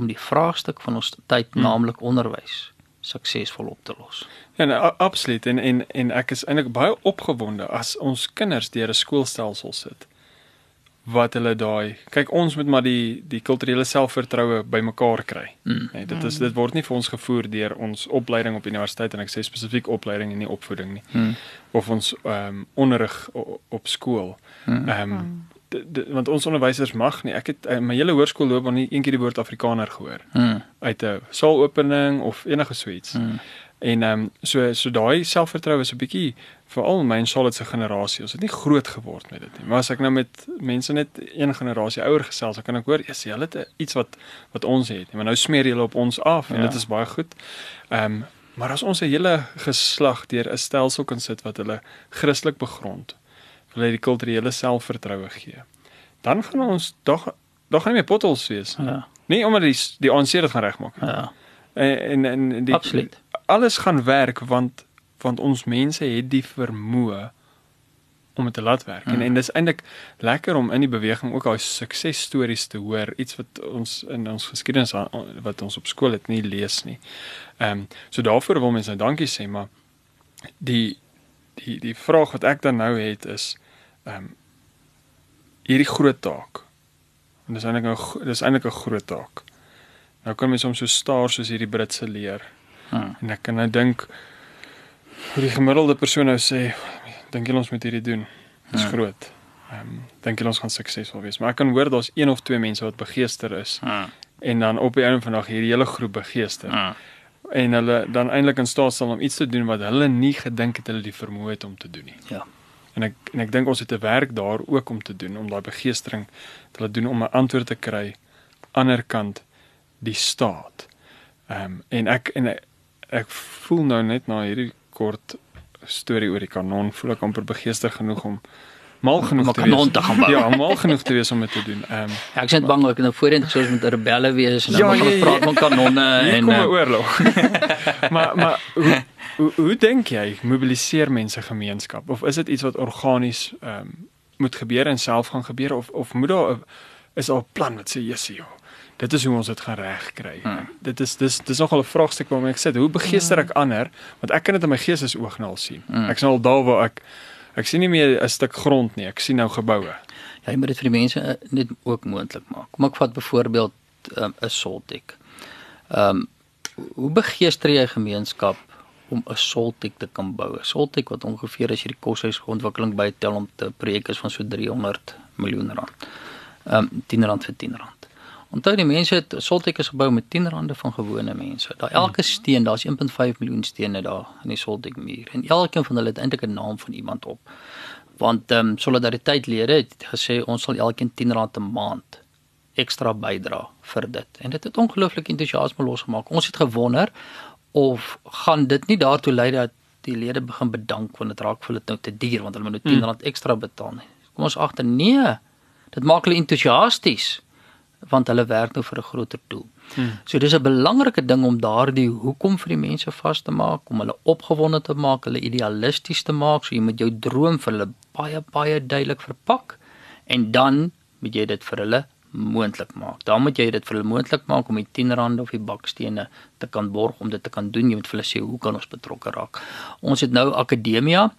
om die vraagstuk van ons tyd, mm. naamlik onderwys, suksesvol op te los. Ja, nee, a- absoluut en en en ek is eintlik baie opgewonde as ons kinders deur 'n skoolstelsel sit wat hulle daai kyk ons moet maar die die kulturele selfvertroue bymekaar kry. Mm. Nee, dit is dit word nie vir ons gevoer deur ons opleiding op universiteit en ek sê spesifiek opleiding en nie opvoeding nie. Mm. Of ons ehm um, onderrig op skool. Mm. Ehm um, d- d- want ons onderwysers mag nie. Ek het uh, my hele hoërskoolloopbaan nie een keer die woord Afrikaner gehoor Mm. uit 'n saalopening of enige so iets. Mm. En ehm um, so so daai selfvertroue is 'n bietjie veral my en Charlotte se generasie. Ons het nie groot geword met dit nie. Maar as ek nou met mense net een generasie ouer gesels, dan kan ek hoor, "Ja, hulle het iets wat wat ons het." Maar nou smeer julle op ons af en Ja. dit is baie goed. Ehm um, maar as ons 'n hele geslag deur 'n stelsel kan sit wat hulle Christelik begrond, wil hy die kulturele selfvertroue gee. Dan gaan ons dag dag gaan nie meer potholes wees. nie. Ja. Nie omdat die die ANC dit gaan regmaak nie. Ja. En en, en die Absoluut. Alles gaan werk want want ons mense het die vermoë om dit te laat werk. Mm. En en dis eintlik lekker om in die beweging ook daai suksesstories te hoor, iets wat ons in ons geskiedenis wat ons op skool het nie lees nie. Ehm um, so daarvoor wil mense nou dankie sê, maar die die die vraag wat ek dan nou het is ehm um, hierdie groot taak. En dis eintlik 'n dis eintlik 'n groot taak. Nou kan mens hom so staar soos hierdie Britse leer. Mm. En ek kan nou dink hoe die gemiddelde persoon nou sê, dink jy ons moet hierdie doen? Dit is Ja. groot. Ehm um, dink jy ons gaan suksesvol wees? Maar ek kan hoor daar's een of twee mense wat begeester is Mm. en dan op die einde van die dag hierdie hele groep begeester Mm. en hulle dan eintlik in staat sal om iets te doen wat hulle nie gedink het hulle die vermoë het om te doen nie. Ja. En ek en ek dink ons het 'n werk daar ook om te doen om daai begeestering te laat doen om 'n antwoord te kry ander kant die staat. Ehm um, en ek en ek, ek voel nou net na hierdie kort storie oor die kanon voel ek amper begeester genoeg om mal genoeg Om te kanon wees. te gaan bou. Ja, mal genoeg te wees om dit te doen. Ehm um, Ja, ek is net bang ek nou voorheen moet 'n rebelle wees en Ja, dan ja, gaan ja, praat ja. van kanonne Hier en kom 'n eh, oorlog. maar maar hoe, hoe hoe dink jy mobiliseer mense gemeenskap of is dit iets wat organies ehm um, moet gebeur en self gaan gebeur of of moet daar is daar 'n plan wat sê jessie joh dit is hoe ons dit gaan regkry. Hmm. Dit is dis dis nogal 'n vraagstuk waarmee ek sit. Hoe begeester ek ander want ek kan dit in my geestesoog nou al sien. Hmm. Ek sien al daar waar ek ek sien nie meer 'n stuk grond nie. Ek sien nou geboue. ja, jy moet dit vir die mense eh, net ook moontlik maak. Kom ek vat byvoorbeeld 'n um, Soltek. Ehm um, hoe begeester jy 'n gemeenskap om 'n Soltek te kan bou? 'n Soltek wat ongeveer as jy die koshuisontwikkeling bytel om te projek is van so 300 miljoen rand. Ehm um, 10 rand vir 10 rand. Onthou die mense het Soltek is gebou met 10 rande van gewone mense. Daar elke steen, daar's 1.5 miljoen stene daar in die Soltek muur en elkeen van hulle het eintlik 'n naam van iemand op. Want ehm um, solidaritetslede het gesê ons sal elkeen 10 rand 'n maand ekstra bydra vir dit. En dit het ongelooflik entoesiasme losgemaak. Ons het gewonder of gaan dit nie daartoe lei dat die lede begin bedank want dit raak vir hulle nou te duur want hulle moet nou 10 rand ekstra betaal nie. Kom ons agter nee. Dit maak hulle entoesiasties want hulle werk nou vir 'n groter doel. Hmm. So dis 'n belangrike ding om daardie hoekom vir die mense vas te maak, om hulle opgewonde te maak, hulle idealisties te maak, so jy moet jou droom vir hulle baie baie duidelik verpak en dan moet jy dit vir hulle moontlik maak. Dan moet jy dit vir hulle moontlik maak om die 10 rand of die bakstene te kan borg om dit te kan doen. Jy moet vir hulle sê hoe kan ons betrokke raak. Ons het nou akademia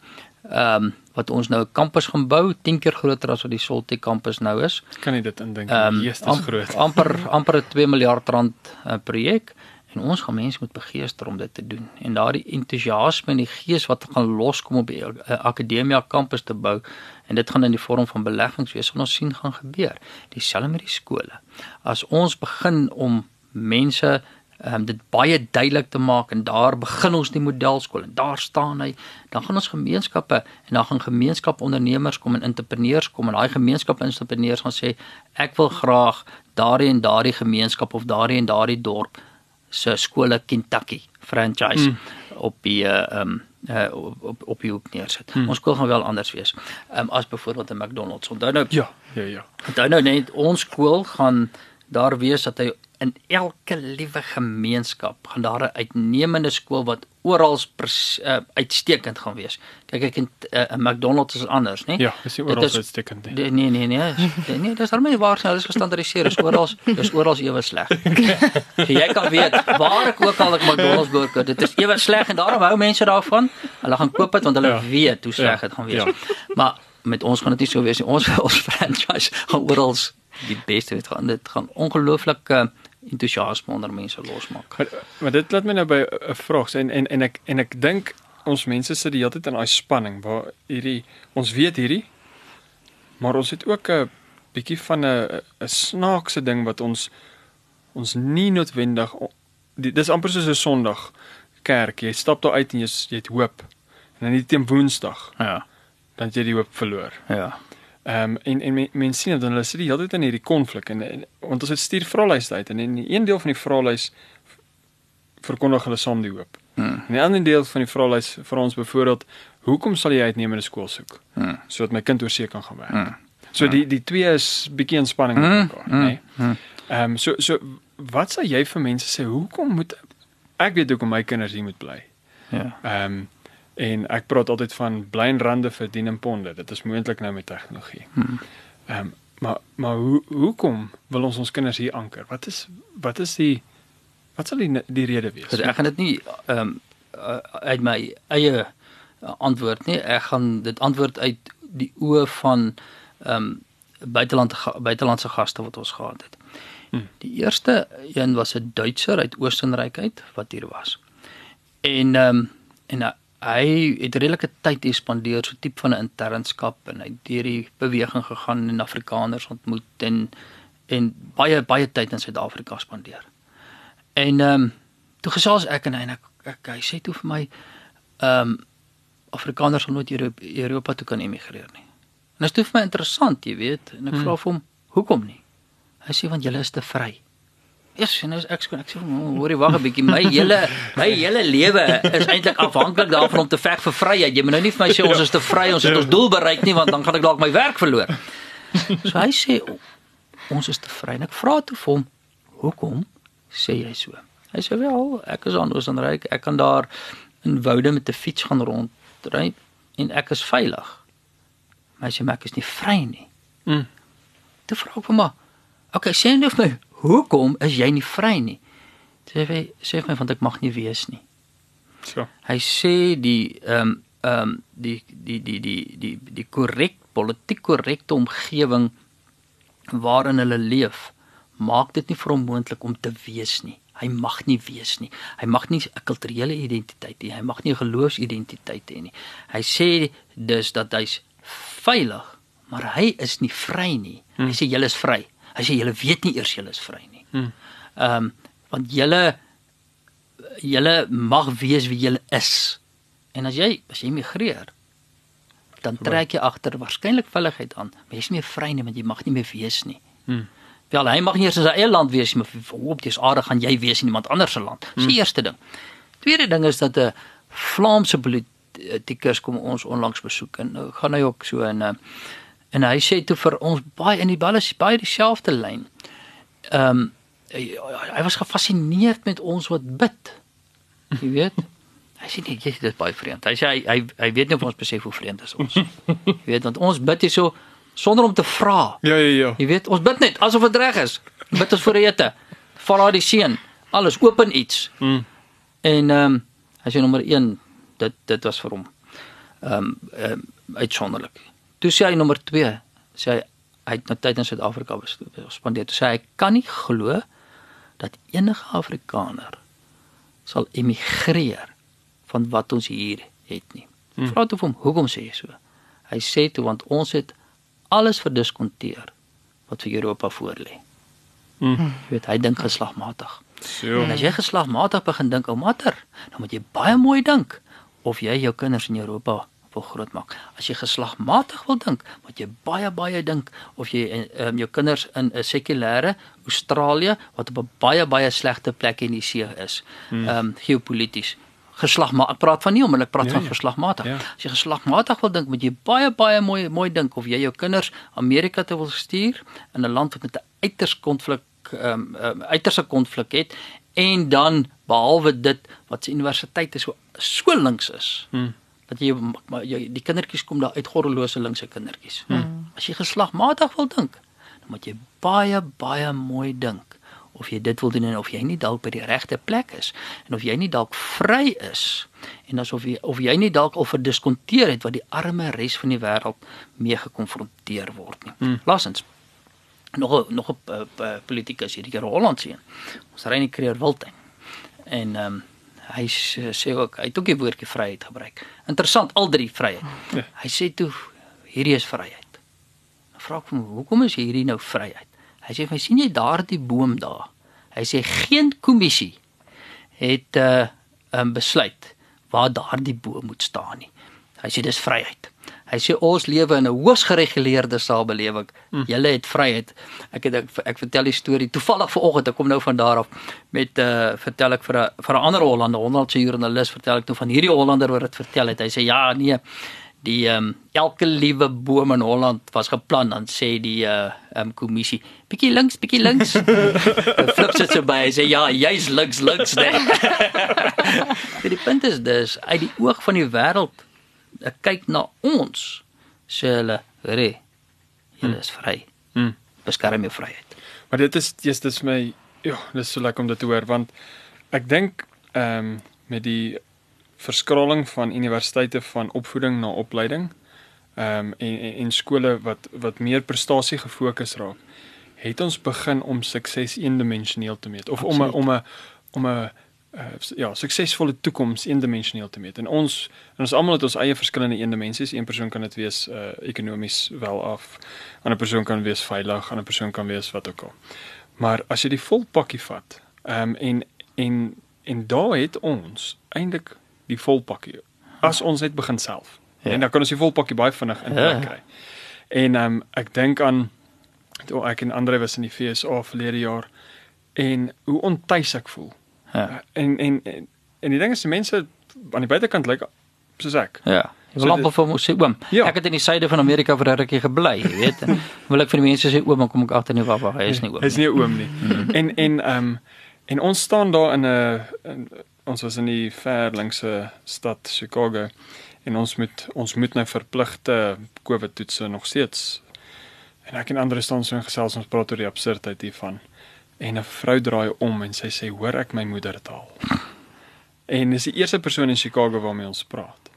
ehm um, wat ons nou 'n kampus gaan bou, 10 keer groter as wat die Soltech kampus nou is. Kan nie dit indink Ehm nie. Um, am- groot. amper amper 'n 2 miljard rand uh, projek en ons gaan mense moet begeester om dit te doen. En daardie entoesiasme en die gees wat gaan loskom op die uh, akademia kampus te bou en dit gaan in die vorm van beleggings wees wat ons sien gaan gebeur. Dieselfde met die skole. As ons begin om mense um, dit baie duidelik te maak en daar begin ons die modelskool en daar staan hy dan gaan ons gemeenskappe en dan gaan gemeenskapondernemers kom en entrepreneurs kom en daai gemeenskapintrepreneurs gaan sê ek wil graag daardie en daardie gemeenskap of daardie en daardie dorp se skole Kentucky franchise mm. op die ehm um, uh, op op die hoek neersit. Mm. Ons skool gaan wel anders wees. Ehm um, as byvoorbeeld 'n McDonald's. Onthou nou Ja, ja, ja. Onthou nou net ons skool gaan daar wees dat hy in elke liewe gemeenskap gaan daar 'n uitnemende skool wat oral uh, uitstekend gaan wees. Kyk ek in 'n uh, McDonald's is anders, né? Ja, is oral uitstekend nie. Nee, nee, nee, nee, nee, dis daarmee waar hulle is gestandardiseer, is oral, dis oral ewe sleg. so jy kan weet waar ek ook al ek McDonald's burger, dit is ewe sleg en daarom hou mense daarvan. Hulle gaan koop dit want hulle ja. weet hoe sleg dit ja. gaan wees. Ja. Maar met ons gaan dit nie so wees nie. Ons ons franchise gaan oral die beste weet gaan dit gaan ongelooflik uh, entoesiasme onder mense losmaak. Maar, maar dit laat my nou by 'n vraag en en en ek en ek dink ons mense sit die hele tyd in daai spanning waar hierdie ons weet hierdie maar ons het ook 'n bietjie van 'n 'n snaakse ding wat ons ons nie noodwendig die, dis amper soos 'n Sondag kerk jy stap daar uit en jy jy het hoop. En dan net teen Woensdag ja. dan jy die hoop verloor. Ja Ehm um, en en mense sien dat hulle sit die hele tyd in hierdie konflik en, en want ons het stuur vraelyste uit en in een deel van die vraelys verkondig hulle saam die hoop. Hmm. En 'n ander deel van die vraelys vir ons byvoorbeeld, hoekom sal jy uitnemende skool soek? Hmm. Sodat my kind oorsee kan gaan werk. Hmm. So die die twee is bietjie in spanning met hmm. mekaar, hmm. nê? Hmm. Ehm um, so so wat sal jy vir mense sê hoekom moet ek weet hoekom my kinders hier moet bly? Ja. Ehm um, En ek praat altyd van blynrande verdien in ponde. Dit is moontlik nou met tegnologie. Hmm. Ehm um, maar maar hoe hoekom wil ons ons kinders hier anker? Wat is wat is die wat sal die die rede wees? Dus ek gaan dit nie ehm um, uit my eie uh, antwoord nie. Ek gaan dit antwoord uit die oë van ehm um, buiteland buitelandse gaste wat ons gehad het. Hmm. Die eerste een was 'n Duitser uit Oostenryk uit wat hier was. En ehm um, en uh, hy het redelike tyd hier spandeer so tipe van 'n internskap en hy het deur die beweging gegaan en Afrikaners ontmoet en en baie baie tyd in Suid-Afrika spandeer. En ehm um, toe gesels ek en hy en ek, ek hy sê toe vir my ehm um, Afrikaners sal nooit Europa, Europa toe kan emigreer nie. En dit is toe vir my interessant, jy weet, en ek hmm. vra vir hom, hoekom nie? Hy sê want julle is te vry. Eers en nou ek skoon ek sê hoorie wag 'n bietjie my hele my hele lewe is eintlik afhanklik daarvan om te veg vir vryheid. Jy moet nou nie vir my sê ons is te vry, ons het ons doel bereik nie want dan gaan ek dalk my werk verloor. So hy sê ons is te vry en ek vra toe vir hom hoekom sê jy so? Hy sê wel ek is aan Oostenryk, ek kan daar in woude met 'n fiets gaan rondry en ek is veilig. Maar hy sê maar ek is nie vry nie. Mm. Toe vra ek hom maar Okay, sê nou vir my, hoekom is jy nie vry nie? Sê hy sê my want ek mag nie wees nie. So. Hy sê die ehm um, ehm um, die die die die die die korrek politiek korrekte omgewing waarin hulle leef maak dit nie vir hom moontlik om te wees nie. Hy mag nie wees nie. Hy mag nie 'n kulturele identiteit hê. Hy mag nie 'n geloofsidentiteit hê nie. Hy sê dus dat hy's veilig, maar hy is nie vry nie. Hy hmm. sê jy is vry. Hy sê julle weet nie eers julle is vry nie. Hmm. Ehm um, want julle julle mag wees wie julle is. En as jy as jy migreer dan trek jy agter waarskynlik veiligheid aan, maar jy's nie meer vry nie want jy mag nie meer wees nie. Hmm. Wel, hy mag nie eers in sy eie land wees nie, maar op dis aarde gaan jy wees in iemand anders se land. Dis die hmm. eerste ding. Tweede ding is dat 'n Vlaamse politikus kom ons onlangs besoek en nou gaan hy ook so in 'n uh, En hy sê toe vir ons baie in die baie baie dieselfde lyn. Ehm um, hy, hy was gefassineerd met ons wat bid. Jy weet? Hy sê nee, dit is baie vreemd. Hy sê hy hy, hy weet nie of ons besef hoe vreemd is ons. Jy weet want ons bid hier so sonder om te vra. Ja ja ja. Jy weet, ons bid net asof dit reg is. Bid ons vir ete. Val daar die seën. Alles open iets. Mm. En ehm um, hy sê nommer 1 dit dit was vir hom ehm um, um, uitsonderlik. Toe sê hy nommer 2, sê hy hy het nou tyd in Suid-Afrika spandeer. Toe sê hy kan nie glo dat enige Afrikaner sal emigreer van wat ons hier het nie. Hmm. Vra toe hom, hoekom sê jy so? Hy sê toe want ons het alles verdiskonteer wat vir Europa voorlê. Hmm. Jy weet, hy dink geslagmatig. So. En as jy geslagmatig begin dink, ou mater, dan moet jy baie mooi dink of jy jou kinders in Europa wil grootmaak. As jy geslagmatig wil dink, moet jy baie baie dink of jy um, jou kinders in 'n sekulêre Australië wat op 'n baie baie slegte plek in die see is. Hmm. Ehm um, geopolities geslagmatig. Ek praat van nie omdat ek praat ja, van ja. geslagmatig. Ja. As jy geslagmatig wil dink, moet jy baie baie mooi mooi dink of jy jou kinders Amerika toe wil stuur in 'n land wat met 'n uiters konflik ehm um, um, uiterste konflik het en dan behalwe dit wat se universiteit is so so links is. Hmm. Dat jy jy die kindertjies kom daar uit gordelose linkse kindertjies. Hmm. As jy geslagmatig wil dink, dan moet jy baie baie mooi dink of jy dit wil doen en of jy nie dalk by die regte plek is en of jy nie dalk vry is en asof jy of jy nie dalk al verdiskonteer het wat die arme res van die wêreld mee gekonfronteer word nie. Hmm. Laasens nog 'n nog 'n politikus hierdie keer Holland sien. Ons ry nie kreer Wildtuin. En ehm um, hy sê ook hy het ook die woordjie vryheid gebruik. Interessant al drie vryheid. Ja. Hy sê toe hierdie is vryheid. Dan vra ek hom hoekom is hierdie nou vryheid? Hy sê my sien jy daardie boom daar? Hy sê geen kommissie het 'n uh, um, besluit waar daardie boom moet staan nie. Hy sê dis vryheid. Hy sê ons lewe in 'n hoogs gereguleerde samelewing. Hmm. Julle het vryheid. Ek het ek, ek vertel die storie toevallig vanoggend. Ek kom nou van daar af met uh vertel ek vir 'n vir 'n ander Hollander, 'n Hollandse joernalis, vertel ek nou van hierdie Hollander wat dit vertel het. Hy sê ja, nee. Die ehm um, elke liewe boom in Holland was geplan dan sê die uh ehm um, kommissie bietjie links, bietjie links. Flip sit so by sê ja, jy's links, links net. die punt is dus uit die oog van die wêreld ek kyk na ons sê hulle re julle is vry Hmm. beskerm jou vryheid Maar dit is dis dis my ja, dis so lekker om dit te hoor want ek dink ehm um, met die verskraling van universiteite van opvoeding na opleiding ehm um, en, en en skole wat wat meer prestasie gefokus raak, het ons begin om sukses eendimensioneel te meet of Absoluut. om 'n om 'n om 'n uh, ja, suksesvolle toekoms eendimensioneel te meet. En ons en ons almal het ons eie verskillende eendimensies. Een persoon kan dit wees uh ekonomies wel af. 'n Ander persoon kan wees veilig, 'n ander persoon kan wees wat ook al. Maar as jy die volpakkie vat, ehm um, en en en daar het ons eintlik die volpakkie. As ons net begin self. Ja. Ja. En dan kan ons die volpakkie baie vinnig in plek Ja. kry. En ehm um, ek dink aan toe ek en Andre was in die FSA verlede jaar en hoe ontuis ek voel. Ja En en en, en die ding is mense aan die buitekant lyk soos ek. ja Ek wil amper vir sê oom. Ja. Ek het in die suide van Amerika vir 'n rukkie gebly, jy weet. En wil ek vir die mense sê oom, dan kom ek agter nie waar hy is nie oom. Hy's nie oom nie. en en ehm um, en ons staan daar in 'n ons was in die ver linkse stad Chicago en ons moet ons moet nou verpligte COVID toetse nog steeds. En ek en ander staan so in gesels ons praat oor die absurditeit hiervan. En 'n vrou draai om en sy sê hoor ek my moedertaal. En dis die eerste persoon in Chicago waarmee ons praat.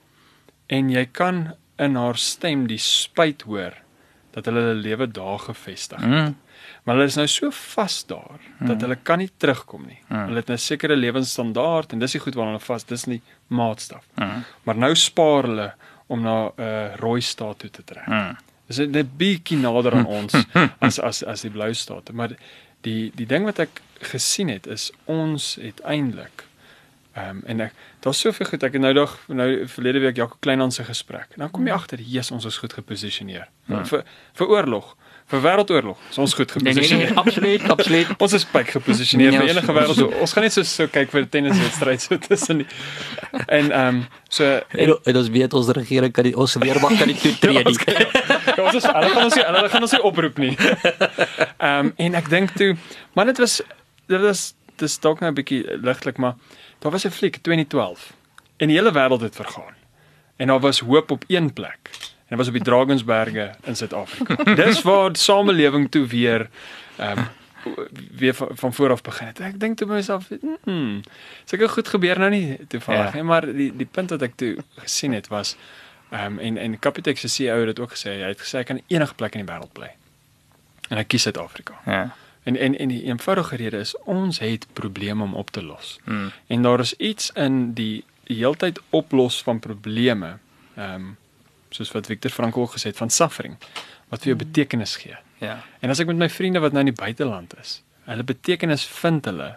En jy kan in haar stem die spyt hoor dat hulle hulle lewe daar gevestig het. Mm. Maar hulle is nou so vas daar dat hulle kan nie terugkom nie. Hmm. Hulle het 'n sekere lewensstandaard en dis die goed waaraan hulle vas, dis nie maatstaf. Mm. Maar nou spaar hulle om na 'n uh, rooi staat toe te trek. Mm. Dis net bietjie nader aan ons as as as die blou state, maar die die ding wat ek gesien het is ons het eintlik ehm um, en ek daar's soveel goed ek het nou dag nou verlede week Jaco Kleinhans se gesprek. En dan kom jy agter, Jesus, ons is goed geposisioneer. Ja. Vir vir oorlog, vir wêreldoorlog, is ons goed Nee, nee, geposisioneer. nee, absoluut, absoluut. Ons is pyk geposisioneer Nee, vir ons- enige wêreld. So, ons gaan net so so kyk vir tenniswedstryd so tussen die en ehm um, so En, en ons weet ons regering kan die ons weermag kan nie toetree Ja, nie. ons ja, ons is hulle gaan ons nie hulle gaan ons nie oproep nie. Ehm um, en ek dink toe, maar dit was dit was dis dalk nou 'n bietjie ligtelik, maar daar was 'n fliek 2012 en die hele wêreld het vergaan. En daar was hoop op een plek. En dit was op die Drakensberge in Suid-Afrika. Dis waar samelewing toe weer ehm um, weer van, van voor af begin het. Ek dink toe myself, hmm, seker goed gebeur nou nie toevallig Ja. nie, maar die die punt wat ek toe gesien het was ehm um, en en Capitec se CEO het dit ook gesê, hy het gesê hy kan enige plek in die wêreld bly. En hy kies Suid-Afrika. Ja. En en en die eenvoudige rede is ons het probleme om op te los. Mm. En daar is iets in die die heeltyd oplos van probleme. Ehm um, soos wat Viktor Frankl ook gesê het van suffering wat vir jou betekenis gee. Ja. En as ek met my vriende wat nou in die buiteland is, hulle betekenis vind hulle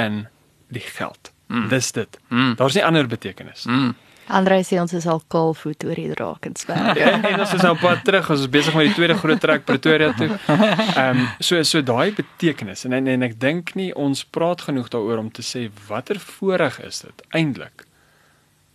in die geld. Mm. Dis dit. Mm. Daar's nie ander betekenis. Mm. Andre sê ons is al kaalvoet oor die Drakensberg. Ja, en ons is nou op pad terug. Ons is besig met die tweede groot trek Pretoria toe. Ehm um, so so daai betekenis en en, en ek dink nie ons praat genoeg daaroor om te sê watter voorreg is dit eintlik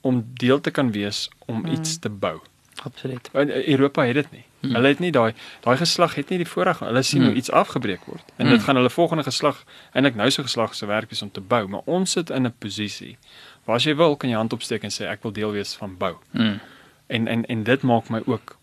om deel te kan wees om Mm. iets te bou. Absoluut. Want Europa het dit nie. Hmm. Hulle het nie daai daai geslag het nie die voorreg hulle sien Hmm. hoe iets afgebreek word en Hmm. dit gaan hulle volgende geslag eintlik nou se geslag se werk wees om te bou, maar ons sit in 'n posisie waar as jy wil kan jy hand opsteek en sê ek wil deel wees van bou. Mm. En en en dit maak my ook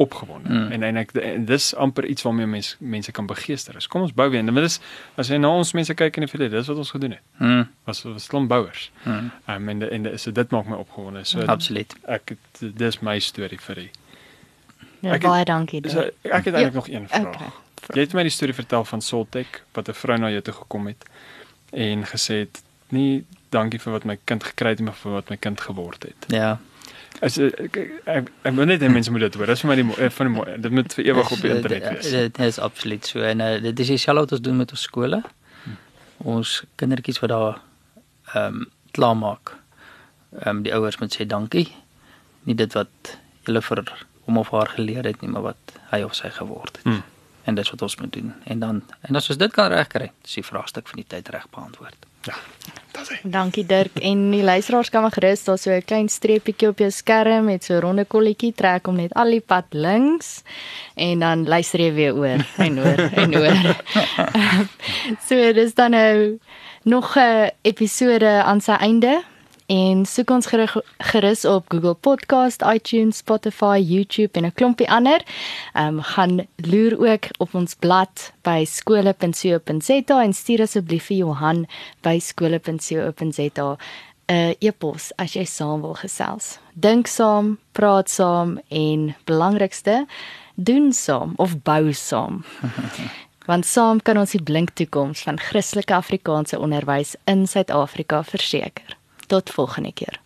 opgewonde. Mm. En en ek en dis amper iets waarmee mense mense kan begeester. Is kom ons bou weer. En dit is as jy na ons mense kyk in die verlede, dis wat ons gedoen het. Mm. Was was klomp bouers. Mm. Um, en de, en de, so dit maak my opgewonde. So Absoluut. ek dis my storie vir die. Ja, Ek baie dankie. Dis Dirk. ek het eintlik nog een vraag. Okay. Jy het my die storie vertel van Soltech wat 'n vrou na jou toe gekom het en gesê het nie dankie vir wat my kind gekry het maar vir wat my kind geword het. Ja. As ek ek, ek, wil net hê mense moet dit hoor. Dis vir my die van die mooi. Dit moet vir ewig op die internet wees. Dit is absoluut so en uh, dit is dieselfde wat ons doen met ons skole. Ons kindertjies wat daar ehm um, klaar maak. Ehm um, die ouers moet sê dankie. Nie dit wat hulle vir hom of haar geleer het nie, maar wat hy of sy geword het. Hmm. En dis wat ons moet doen. En dan en as ons dit kan regkry, is die vraagstuk van die tyd reg beantwoord. Ja. Dankie Dirk en die luisteraars kan maar gerus daar so 'n klein streepietjie op jou skerm met so 'n ronde kolletjie trek om net al die pad links en dan luister jy weer oor en oor en oor. so dis dan nou nog 'n episode aan sy einde en soek ons gerig- gerus op Google Podcast, iTunes, Spotify, YouTube en 'n klompie ander. Ehm um, gaan loer ook op ons blad by skole.co.za en stuur asseblief vir Johan by skole.co.za 'n e-pos as jy saam wil gesels. Dink saam, praat saam en belangrikste, doen saam of bou saam. Want saam kan ons die blink toekoms van Christelike Afrikaanse onderwys in Suid-Afrika verseker. Tot volgende keer.